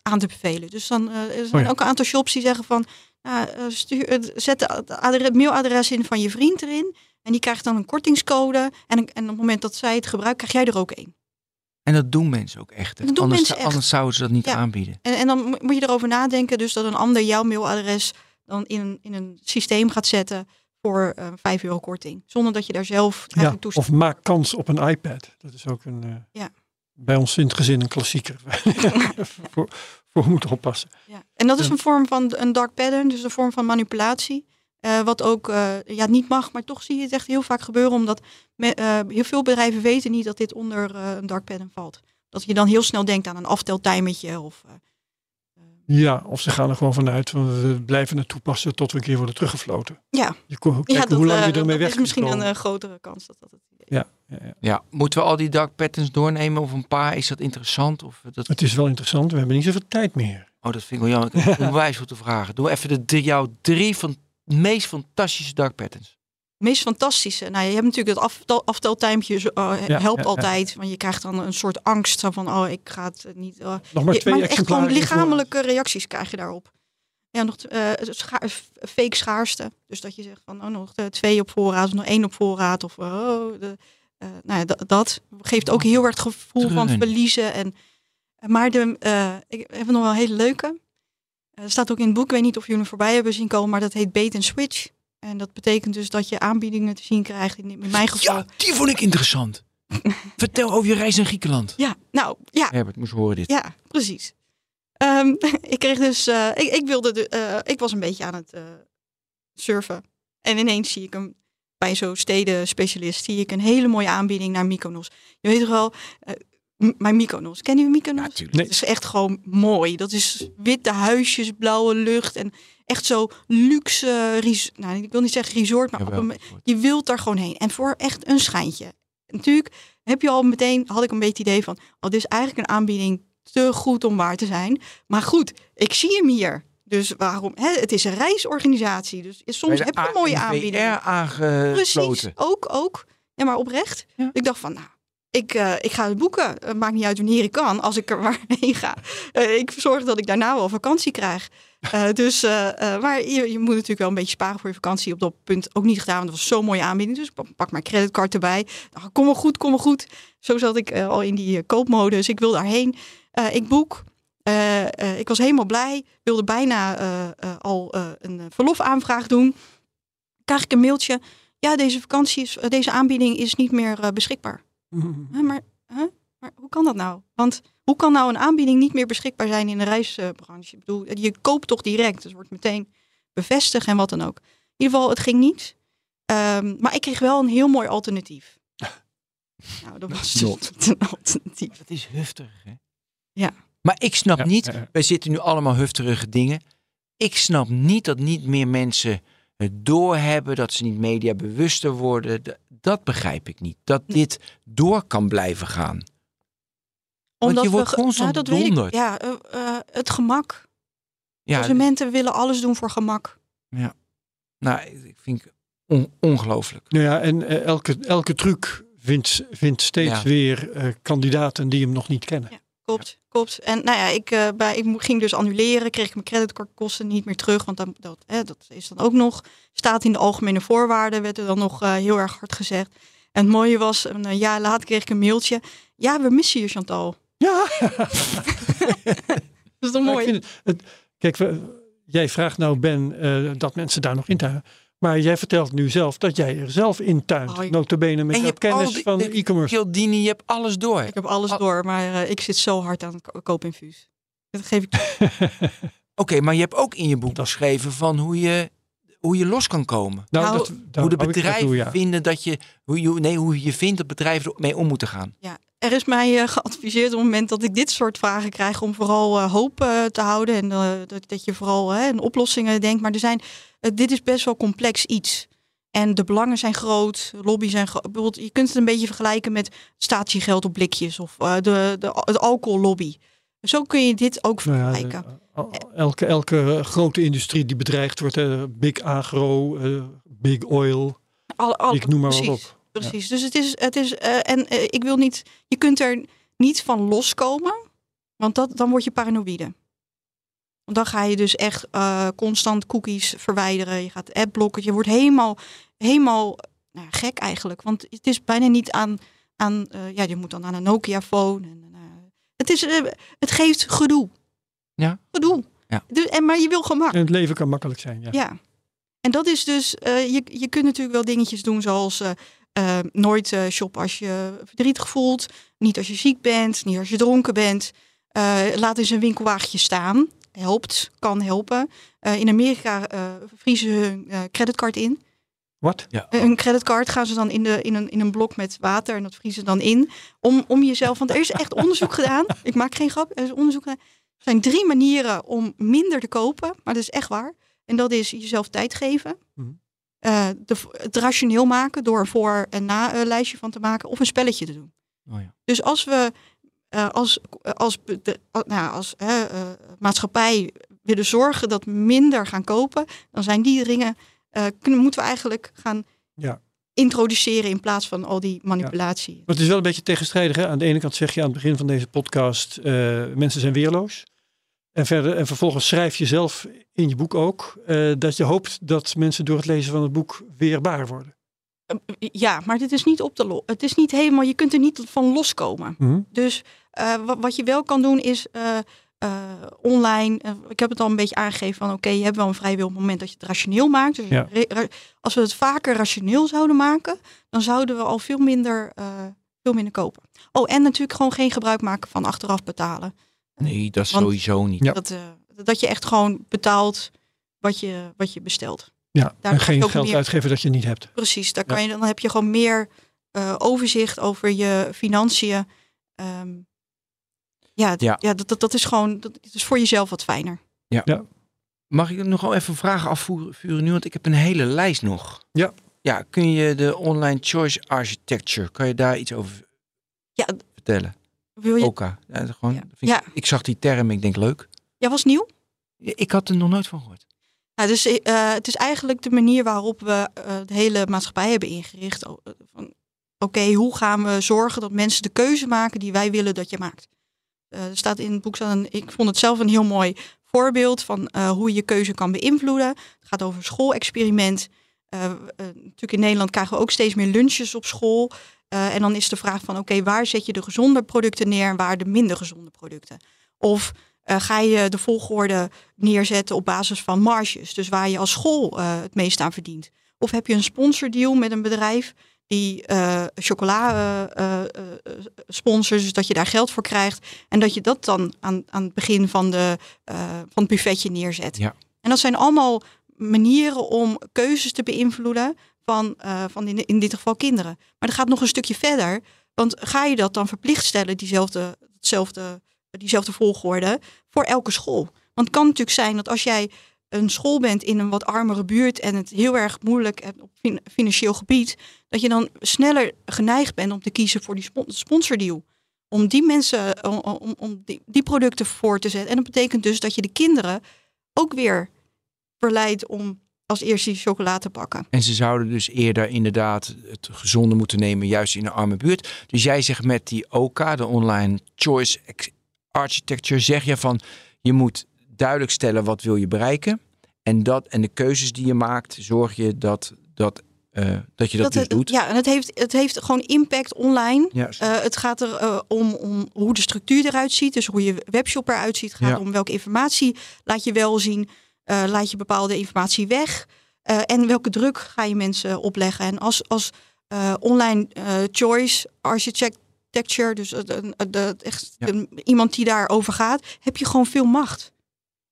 aan te bevelen. Dus dan eh, er zijn Oh ja. ook een aantal shops die zeggen van, nou, eh, stuur, eh, zet het mailadres in van je vriend erin. En die krijgt dan een kortingscode. En, en op het moment dat zij het gebruikt, krijg jij er ook één. En dat doen mensen ook echt. hè. Dat doen anders, mensen echt. anders zouden ze dat niet Ja. aanbieden. En, en dan mo- moet je erover nadenken, dus dat een ander jouw mailadres dan in een, in een systeem gaat zetten voor eh 5 euro korting. Zonder dat je daar zelf Ja, toestaat. of maak kans op een iPad. Dat is ook een, eh, Ja. Bij ons in het gezin een klassieker. <laughs> voor, voor moeten oppassen. Ja. En dat is een vorm van een dark pattern, dus een vorm van manipulatie. Eh, wat ook eh, ja, niet mag, maar toch zie je het echt heel vaak gebeuren. Omdat me- eh, heel veel bedrijven weten niet dat dit onder een dark pattern valt. Dat je dan heel snel denkt aan een afteltimertje. Of, Ja, of ze gaan er gewoon vanuit, van we blijven het toepassen tot we een keer worden teruggefloten. ja, Je kon ja kijken dat, hoe lang je ermee weg is misschien een grotere kans dat dat het. Ja, ja, moeten we al die dark patterns doornemen of een paar? Is dat interessant? Of dat... Het is wel interessant, we hebben niet zoveel tijd meer. Oh, dat vind ik wel jammer. Ik heb <laughs> onwijs veel te vragen. Doe even de, drie- jouw drie van meest fantastische dark patterns. meest fantastische. Nou, je hebt natuurlijk het aftel, eh, Ja, helpt ja, ja. altijd. Want je krijgt dan een soort angst van, oh, ik ga het niet. eh, Nog maar je- twee maar echt gewoon lichamelijke reacties krijg je daarop. Ja, nog eh, scha- fake schaarste. Dus dat je zegt van, oh, nog eh, twee op voorraad of nog één op voorraad. Of oh, de, eh, nou ja, dat, geeft ook heel erg het gevoel van verliezen. En, maar de, eh, ik heb nog wel een hele leuke. Eh, Er staat ook in het boek, ik weet niet of jullie hem voorbij hebben zien komen, maar dat heet bait and switch. En dat betekent dus dat je aanbiedingen te zien krijgt. In, in mijn geval. Ja, die vond ik interessant. <laughs> Vertel over je reis naar Griekenland. Ja, nou ja, Herbert moest horen dit. ja, precies. Ehm, <laughs> ik kreeg dus, eh, ik, ik wilde, de, eh, ik was een beetje aan het eh, surfen. En ineens zie ik hem bij zo'n stedenspecialist, zie ik een hele mooie aanbieding naar Mykonos. Je weet toch wel, eh, mijn Mykonos. Ken je Mykonos? Natuurlijk. Nee. Is echt gewoon mooi. Dat is witte huisjes, blauwe lucht en echt zo luxe, nou ik wil niet zeggen resort, maar een, je wilt daar gewoon heen. En voor echt een schijntje. Natuurlijk heb je al meteen, had ik een beetje het idee van, oh, dit is eigenlijk een aanbieding te goed om waar te zijn. Maar goed, ik zie hem hier. Dus waarom? Hè, het is een reisorganisatie. Dus soms heb je mooie aanbiedingen. Precies, ook, ook. Ja, maar oprecht. Ja. Ik dacht van, nou, ik, eh, ik ga het boeken. Het maakt niet uit wanneer ik kan, als ik er <laughs> maar heen ga. Eh, ik zorg dat ik daarna wel vakantie krijg. Eh, <laughs> dus, maar je, je moet natuurlijk wel een beetje sparen voor je vakantie. Op dat punt ook niet gedaan, want dat was zo'n mooie aanbieding. Dus ik pak- mijn creditcard erbij. Nou, kom wel goed, kom wel goed. Zo zat ik al in die koopmodus. Ik wil daarheen. Ik boek. Eh, eh, ik was helemaal blij. Wilde bijna eh, al een verlofaanvraag doen. Krijg ik een mailtje. ja, deze vakantie is, deze aanbieding is niet meer beschikbaar. <laughs> Maar, maar hoe kan dat nou? Want hoe kan nou een aanbieding niet meer beschikbaar zijn in de reisbranche? Ik bedoel, je koopt toch direct, dus het wordt meteen bevestigd en wat dan ook. In ieder geval, het ging niet. Ehm, maar ik kreeg wel een heel mooi alternatief. <laughs> Nou, dat was dus <laughs> een alternatief. Dat is hufterig, hè? Ja. Maar ik snap Ja, niet, ja, ja. wij zitten nu allemaal hufterige dingen. Ik snap niet dat niet meer mensen het doorhebben, dat ze niet mediabewuster worden. D- Dat begrijp ik niet. Dat dit door kan blijven gaan. je wordt ge- constant bedonderd. Ja, eh, eh, het gemak. Ja, Consumenten willen alles doen voor gemak. nou, ik vind het on- ongelooflijk. Nou ja, en eh, elke, elke truc vindt, vindt steeds Ja. weer eh, kandidaten die hem nog niet kennen. Ja. Klopt, klopt. En nou ja, ik, eh, bij, ik ging dus annuleren, kreeg ik mijn creditcardkosten niet meer terug. Want dan, dat, hè, dat is dan ook nog, staat in de algemene voorwaarden, werd er dan nog eh, heel erg hard gezegd. En het mooie was, een eh, jaar later kreeg ik een mailtje. Ja, we missen je Chantal. Ja, <laughs> <laughs> Dat is toch maar mooi? het, het- kijk, we- jij vraagt nou Ben dat mensen daar nog in tuinen. Maar jij vertelt nu zelf dat jij er zelf in tuint. Oh, ik- Notabene met En je jouw hebt kennis die- van de- e-commerce. Kildini, je hebt alles door. Ik heb alles Al- door, maar eh, ik zit zo hard aan het ko- koopinfuus. Dat geef ik <laughs> Oké, maar je hebt ook in je boek geschreven van hoe je, hoe je los kan komen. Nou, Nou, dat, hoe de bedrijven ja. vinden dat je, hoe je, nee, hoe je vindt dat bedrijven ermee om moeten gaan. Er is mij eh, geadviseerd op het moment dat ik dit soort vragen krijg om vooral eh, hoop eh, te houden en eh, dat, dat je vooral hè, in oplossingen denkt. Maar er zijn, dit is best wel complex iets. En de belangen zijn groot, lobby zijn groot. Bijvoorbeeld, je kunt het een beetje vergelijken met statiegeld op blikjes of eh, de, de, het alcohollobby. Zo kun je dit ook Nou ja, vergelijken. de- elke, elke grote industrie die bedreigd wordt, eh, big agro, eh, big oil, Al- al- ik noem maar wat op. Precies. Dus het is, het is eh, en eh, ik wil niet, je kunt er niet van loskomen, want dat, dan word je paranoïde. Want dan ga je dus echt eh, constant cookies verwijderen. Je gaat adblocken. Je wordt helemaal, helemaal nou, gek eigenlijk. Want het is bijna niet aan, aan eh, ja, je moet dan aan een Nokia-phone. En, eh, het, is, het geeft gedoe. Ja. Gedoe. Ja. Dus, en, maar je wil gemak. En het leven kan makkelijk zijn. Ja. Ja. En dat is dus, eh, je, je kunt natuurlijk wel dingetjes doen zoals eh, eh, nooit eh, shoppen als je verdrietig voelt. Niet als je ziek bent, niet als je dronken bent. Eh, laat eens een winkelwagentje staan. Helpt, kan helpen. Eh, in Amerika eh, vriezen ze hun eh, creditcard in. Wat? Ja. Een creditcard gaan ze dan in, de, in, een, in een blok met water en dat vriezen ze dan in. Om, om jezelf, want er is echt onderzoek <laughs> gedaan. Ik maak geen grap, er is onderzoek gedaan. Er zijn drie manieren om minder te kopen, maar dat is echt waar. En dat is jezelf tijd geven. Eh, de, het rationeel maken door een voor- en na-lijstje van te maken. Of een spelletje te doen. Oh ja. Dus als we eh, als, als, de, nou, ja, als eh, eh, maatschappij willen zorgen dat we minder gaan kopen, dan zijn die dingen, eh, kunnen, moeten we eigenlijk gaan Ja. introduceren in plaats van al die manipulatie. Maar het is wel een beetje tegenstrijdig. Hè? Aan de ene kant zeg je aan het begin van deze podcast, eh, mensen zijn weerloos. En, verder, en vervolgens schrijf je zelf in je boek ook eh, dat je hoopt dat mensen door het lezen van het boek weerbaar worden. Eh, Ja, maar dit is niet op te Het is niet helemaal, je kunt er niet van loskomen. Mhm. Dus eh, wat, wat je wel kan doen is eh, online. ik heb het al een beetje aangegeven van oké, je hebt wel een vrij wil op het moment dat je het rationeel maakt. Dus Ja. als we het vaker rationeel zouden maken, dan zouden we al veel minder, veel minder kopen. Oh, en natuurlijk gewoon geen gebruik maken van achteraf betalen. Nee, dat is Want- sowieso niet. Ja. Dat, eh, dat je echt gewoon betaalt wat je, wat je bestelt. Ja, Daar en geen geld meer- uitgeven dat je niet hebt. Precies, daar Ja. kan je, dan heb je gewoon meer eh, overzicht over je financiën. Ehm, ja, Ja. ja. dat, dat, dat is gewoon dat is voor jezelf wat fijner. Mag ik nog wel even vragen afvuren nu? Want ik heb een hele lijst nog. Ja. Ja, kun je de online choice architecture, kan je daar iets over Ja, vertellen? Wil je, Oka. Ja, gewoon, Ja. vind ik, zag die term, ik denk leuk. ja, was nieuw. Ik had er nog nooit van gehoord. Nou, dus, eh, het is eigenlijk de manier waarop we eh, de hele maatschappij hebben ingericht. Eh, van, Oké, hoe gaan we zorgen dat mensen de keuze maken die wij willen dat je maakt? Er staat in het boek, staat een, ik vond het zelf een heel mooi voorbeeld van hoe je je keuze kan beïnvloeden. Het gaat over een schoolexperiment. Natuurlijk in Nederland krijgen we ook steeds meer lunches op school. Eh, en dan is de vraag van, oké, waar zet je de gezonde producten neer en waar de minder gezonde producten? Of eh, ga je de volgorde neerzetten op basis van marges. Dus waar je als school eh, het meest aan verdient. Of heb je een sponsordeal met een bedrijf die chocola sponsort, dus dat je daar geld voor krijgt. En dat je dat dan aan, aan het begin van, de, van het buffetje neerzet. Ja. En dat zijn allemaal manieren om keuzes te beïnvloeden van, eh, van in, in dit geval kinderen. Maar dat gaat nog een stukje verder. Want ga je dat dan verplicht stellen, diezelfde, hetzelfde, diezelfde volgorde, voor elke school? Want het kan natuurlijk zijn dat als jij een school bent in een wat armere buurt en het heel erg moeilijk en op fin- financieel gebied, dat je dan sneller geneigd bent om te kiezen voor die spon- sponsordeal. Om die mensen, om, om, om die producten voor te zetten. En dat betekent dus dat je de kinderen ook weer verleidt om als eerste die chocola te pakken. En ze zouden dus eerder inderdaad het gezonde moeten nemen, juist in een arme buurt. Dus jij zegt met die OK, de Online Choice Architecture, zeg je van je moet duidelijk stellen wat wil je bereiken. En, dat, en de keuzes die je maakt, zorg je dat, dat, eh, dat je dat, dus het, doet. Ja, en het heeft, het heeft gewoon impact online. Eh, het gaat er eh, om, om hoe de structuur eruit ziet. Dus hoe je webshop eruit ziet. Het gaat Ja. om welke informatie laat je wel zien. Eh, laat je bepaalde informatie weg. eh, en welke druk ga je mensen opleggen. En als, als eh, online choice architecture, dus echt Ja. een- iemand die daarover gaat, heb je gewoon veel macht.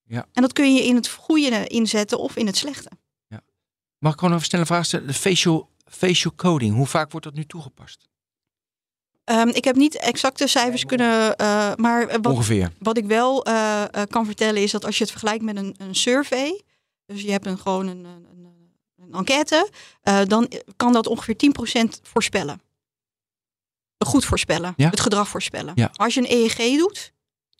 Ja. En dat kun je in het goede inzetten of in het slechte. Mag ik gewoon een snelle vraag stellen? De facial, facial coding, hoe vaak wordt dat nu toegepast? Ehm, ik heb niet exacte cijfers kunnen, eh, maar wat, Ongeveer. Wat ik wel eh, eh, kan vertellen is dat als je het vergelijkt met een, een survey, dus je hebt een, gewoon een, een, een, enquête, dan kan dat ongeveer 10% voorspellen. Goed voorspellen, Ja? het gedrag voorspellen. Ja. Als je een EEG doet,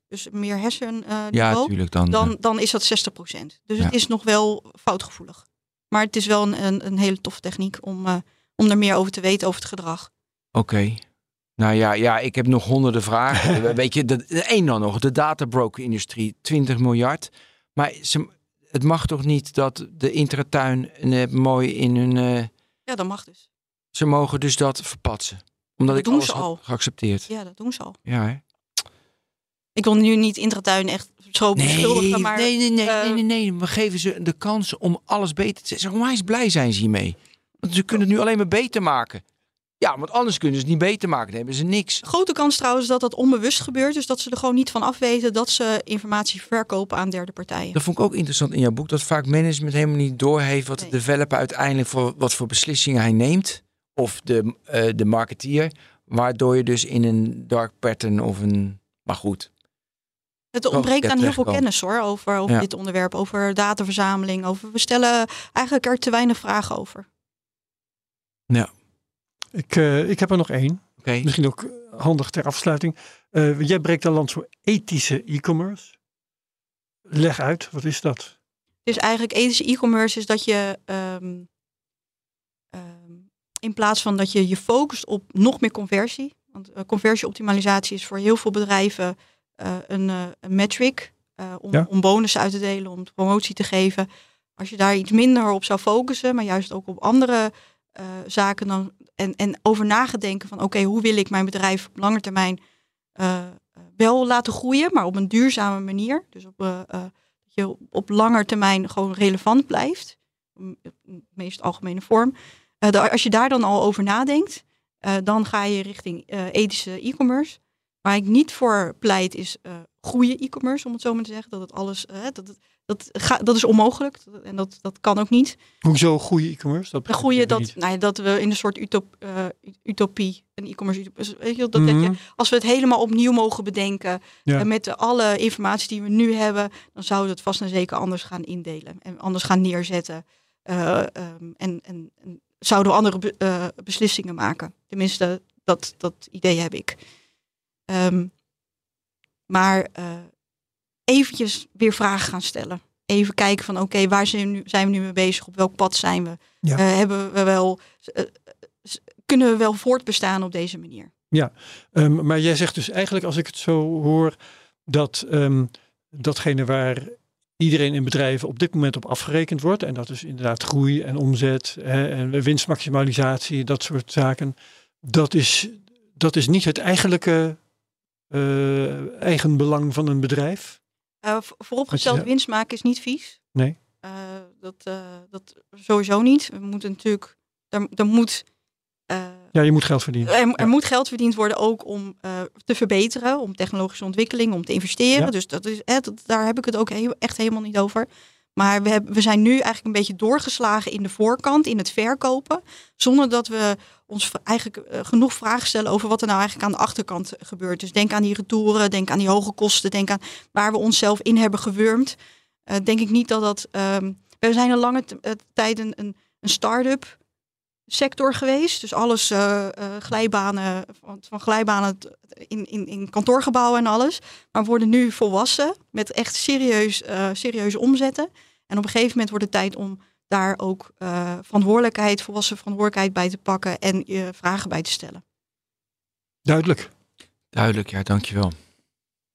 dus meer hersen eh, Ja, dan. dan, dan is dat 60%. Dus Ja. het is nog wel foutgevoelig. Maar het is wel een, een, een hele toffe techniek om, om er meer over te weten over het gedrag. Oké. Nou ja, ja, ik heb nog honderden vragen. <laughs> Weet je, de, de één dan nog, de databroker-industrie, 20 miljard. Maar ze, het mag toch niet dat de intratuin eh, mooi in hun... eh, Ja, dat mag dus. ze mogen dus dat verpatsen. Omdat Dat ik alles al. geaccepteerd. Ja, dat doen ze al. Ja, hè? Ik wil nu niet Intratuin echt zo Nee, beschuldigen, maar nee, nee, nee, eh, nee, nee, nee. We geven ze de kans om alles beter te zeggen. Onwijs blij zijn ze hiermee. Want ze kunnen het nu alleen maar beter maken. Ja, want anders kunnen ze het niet beter maken. Dan hebben ze niks. grote kans trouwens dat dat onbewust gebeurt. Dus dat ze er gewoon niet van afweten dat ze informatie verkopen aan derde partijen. Dat vond ik ook interessant in jouw boek. Dat vaak management helemaal niet doorheeft wat de Nee. developer uiteindelijk voor wat voor beslissingen hij neemt. Of de, eh, de marketeer. Waardoor je dus in een dark pattern of een. Maar goed. Het ontbreekt ja, aan heel veel kennis hoor, over, over Ja. dit onderwerp, over dataverzameling. Over, we stellen eigenlijk er te weinig vragen over. Ik, eh, ik heb er nog één. Oké. Misschien ook handig ter afsluiting. Eh, jij breekt een land voor ethische e-commerce. Leg uit, wat is dat? Dus eigenlijk ethische e-commerce is dat je ehm, ehm, in plaats van dat je je focust op nog meer conversie. Want eh, conversieoptimalisatie is voor heel veel bedrijven eh, een, eh, een metric. eh, om, Ja. om bonussen uit te delen, om promotie te geven. Als je daar iets minder op zou focussen, maar juist ook op andere eh, zaken dan, en, en over nagedenken van oké, hoe wil ik mijn bedrijf op lange termijn eh, wel laten groeien, maar op een duurzame manier. Dus op, eh, eh, dat je op lange termijn gewoon relevant blijft. In de meest algemene vorm. Da- als je daar dan al over nadenkt, dan ga je richting ethische e-commerce. Waar ik niet voor pleit is goede e-commerce, om het zo maar te zeggen. Dat het alles, dat, dat, ga, dat is onmogelijk. En dat, dat kan ook niet. Hoezo goede e-commerce? Dat goede, dat, nou ja, dat we in een soort utop, eh, utopie, een e-commerce utopie, dus weet je, dat, dat Mhm. je, als we het helemaal opnieuw mogen bedenken, Ja. en met alle informatie die we nu hebben, dan zouden we het vast en zeker anders gaan indelen en anders gaan neerzetten. Eh, ehm, en, en, en zouden we andere be- eh, beslissingen maken. Tenminste, dat, dat idee heb ik. Ehm, maar eh, eventjes weer vragen gaan stellen. Even kijken van oké, waar zijn we, nu, zijn we nu mee bezig? Op welk pad zijn we? Ja. Eh, hebben we wel, eh, kunnen we wel voortbestaan op deze manier? Ehm, maar jij zegt dus eigenlijk, als ik het zo hoor, dat ehm, datgene waar iedereen in bedrijven op dit moment op afgerekend wordt, en dat is inderdaad groei en omzet hè, en winstmaximalisatie, dat soort zaken, dat is, dat is niet het eigenlijke eh eigen belang van een bedrijf. V- vooropgesteld, je- winst maken is niet vies. Nee. Eh, dat, eh, dat sowieso niet. We moeten natuurlijk, er, er moet Ja, je moet geld verdienen. er, er Ja. moet geld verdiend worden ook om te verbeteren, om technologische ontwikkeling, om te investeren. Ja. Dus dat is, dat, daar heb ik het ook echt helemaal niet over. Maar we, hebben, we zijn nu eigenlijk een beetje doorgeslagen in de voorkant, in het verkopen. Zonder dat we ons eigenlijk eh, genoeg vragen stellen over wat er nou eigenlijk aan de achterkant gebeurt. Dus denk aan die retouren, denk aan die hoge kosten, denk aan waar we onszelf in hebben gewurmd. Eh, denk ik niet dat dat. ehm, we zijn een lange eh, tijd een, een, een start-up sector geweest. Dus alles eh, eh, glijbanen, van, van glijbanen in, in, in kantoorgebouwen en alles. Maar we worden nu volwassen met echt serieus, eh, serieuze omzetten. En op een gegeven moment wordt het tijd om daar ook eh, verantwoordelijkheid, volwassen verantwoordelijkheid bij te pakken en je vragen bij te stellen. Duidelijk. Duidelijk, ja, dankjewel.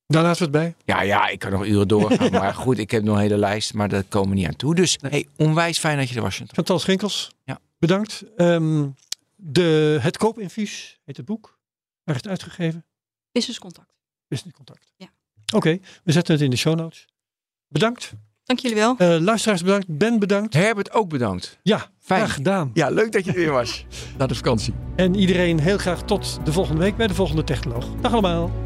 Daar laten we het bij. Ja, ja, ik kan nog uren doorgaan. <laughs> Maar goed, ik heb nog een hele lijst, maar daar komen we niet aan toe. Dus hey, onwijs fijn dat je er was. Chantal Schinkels, Ja. Bedankt. Ehm, de, het koopinfuus heet het boek. Waar is het uitgegeven? Business contact. Business Contact. Ja. Oké, we zetten het in de show notes. Bedankt. Dank jullie wel. Eh, luisteraars bedankt. Ben bedankt. Herbert ook bedankt. Ja, Fijn. graag gedaan. Ja, leuk dat je er weer was. <laughs> Na de vakantie. En iedereen heel graag tot de volgende week bij de volgende Technoloog. Dag allemaal.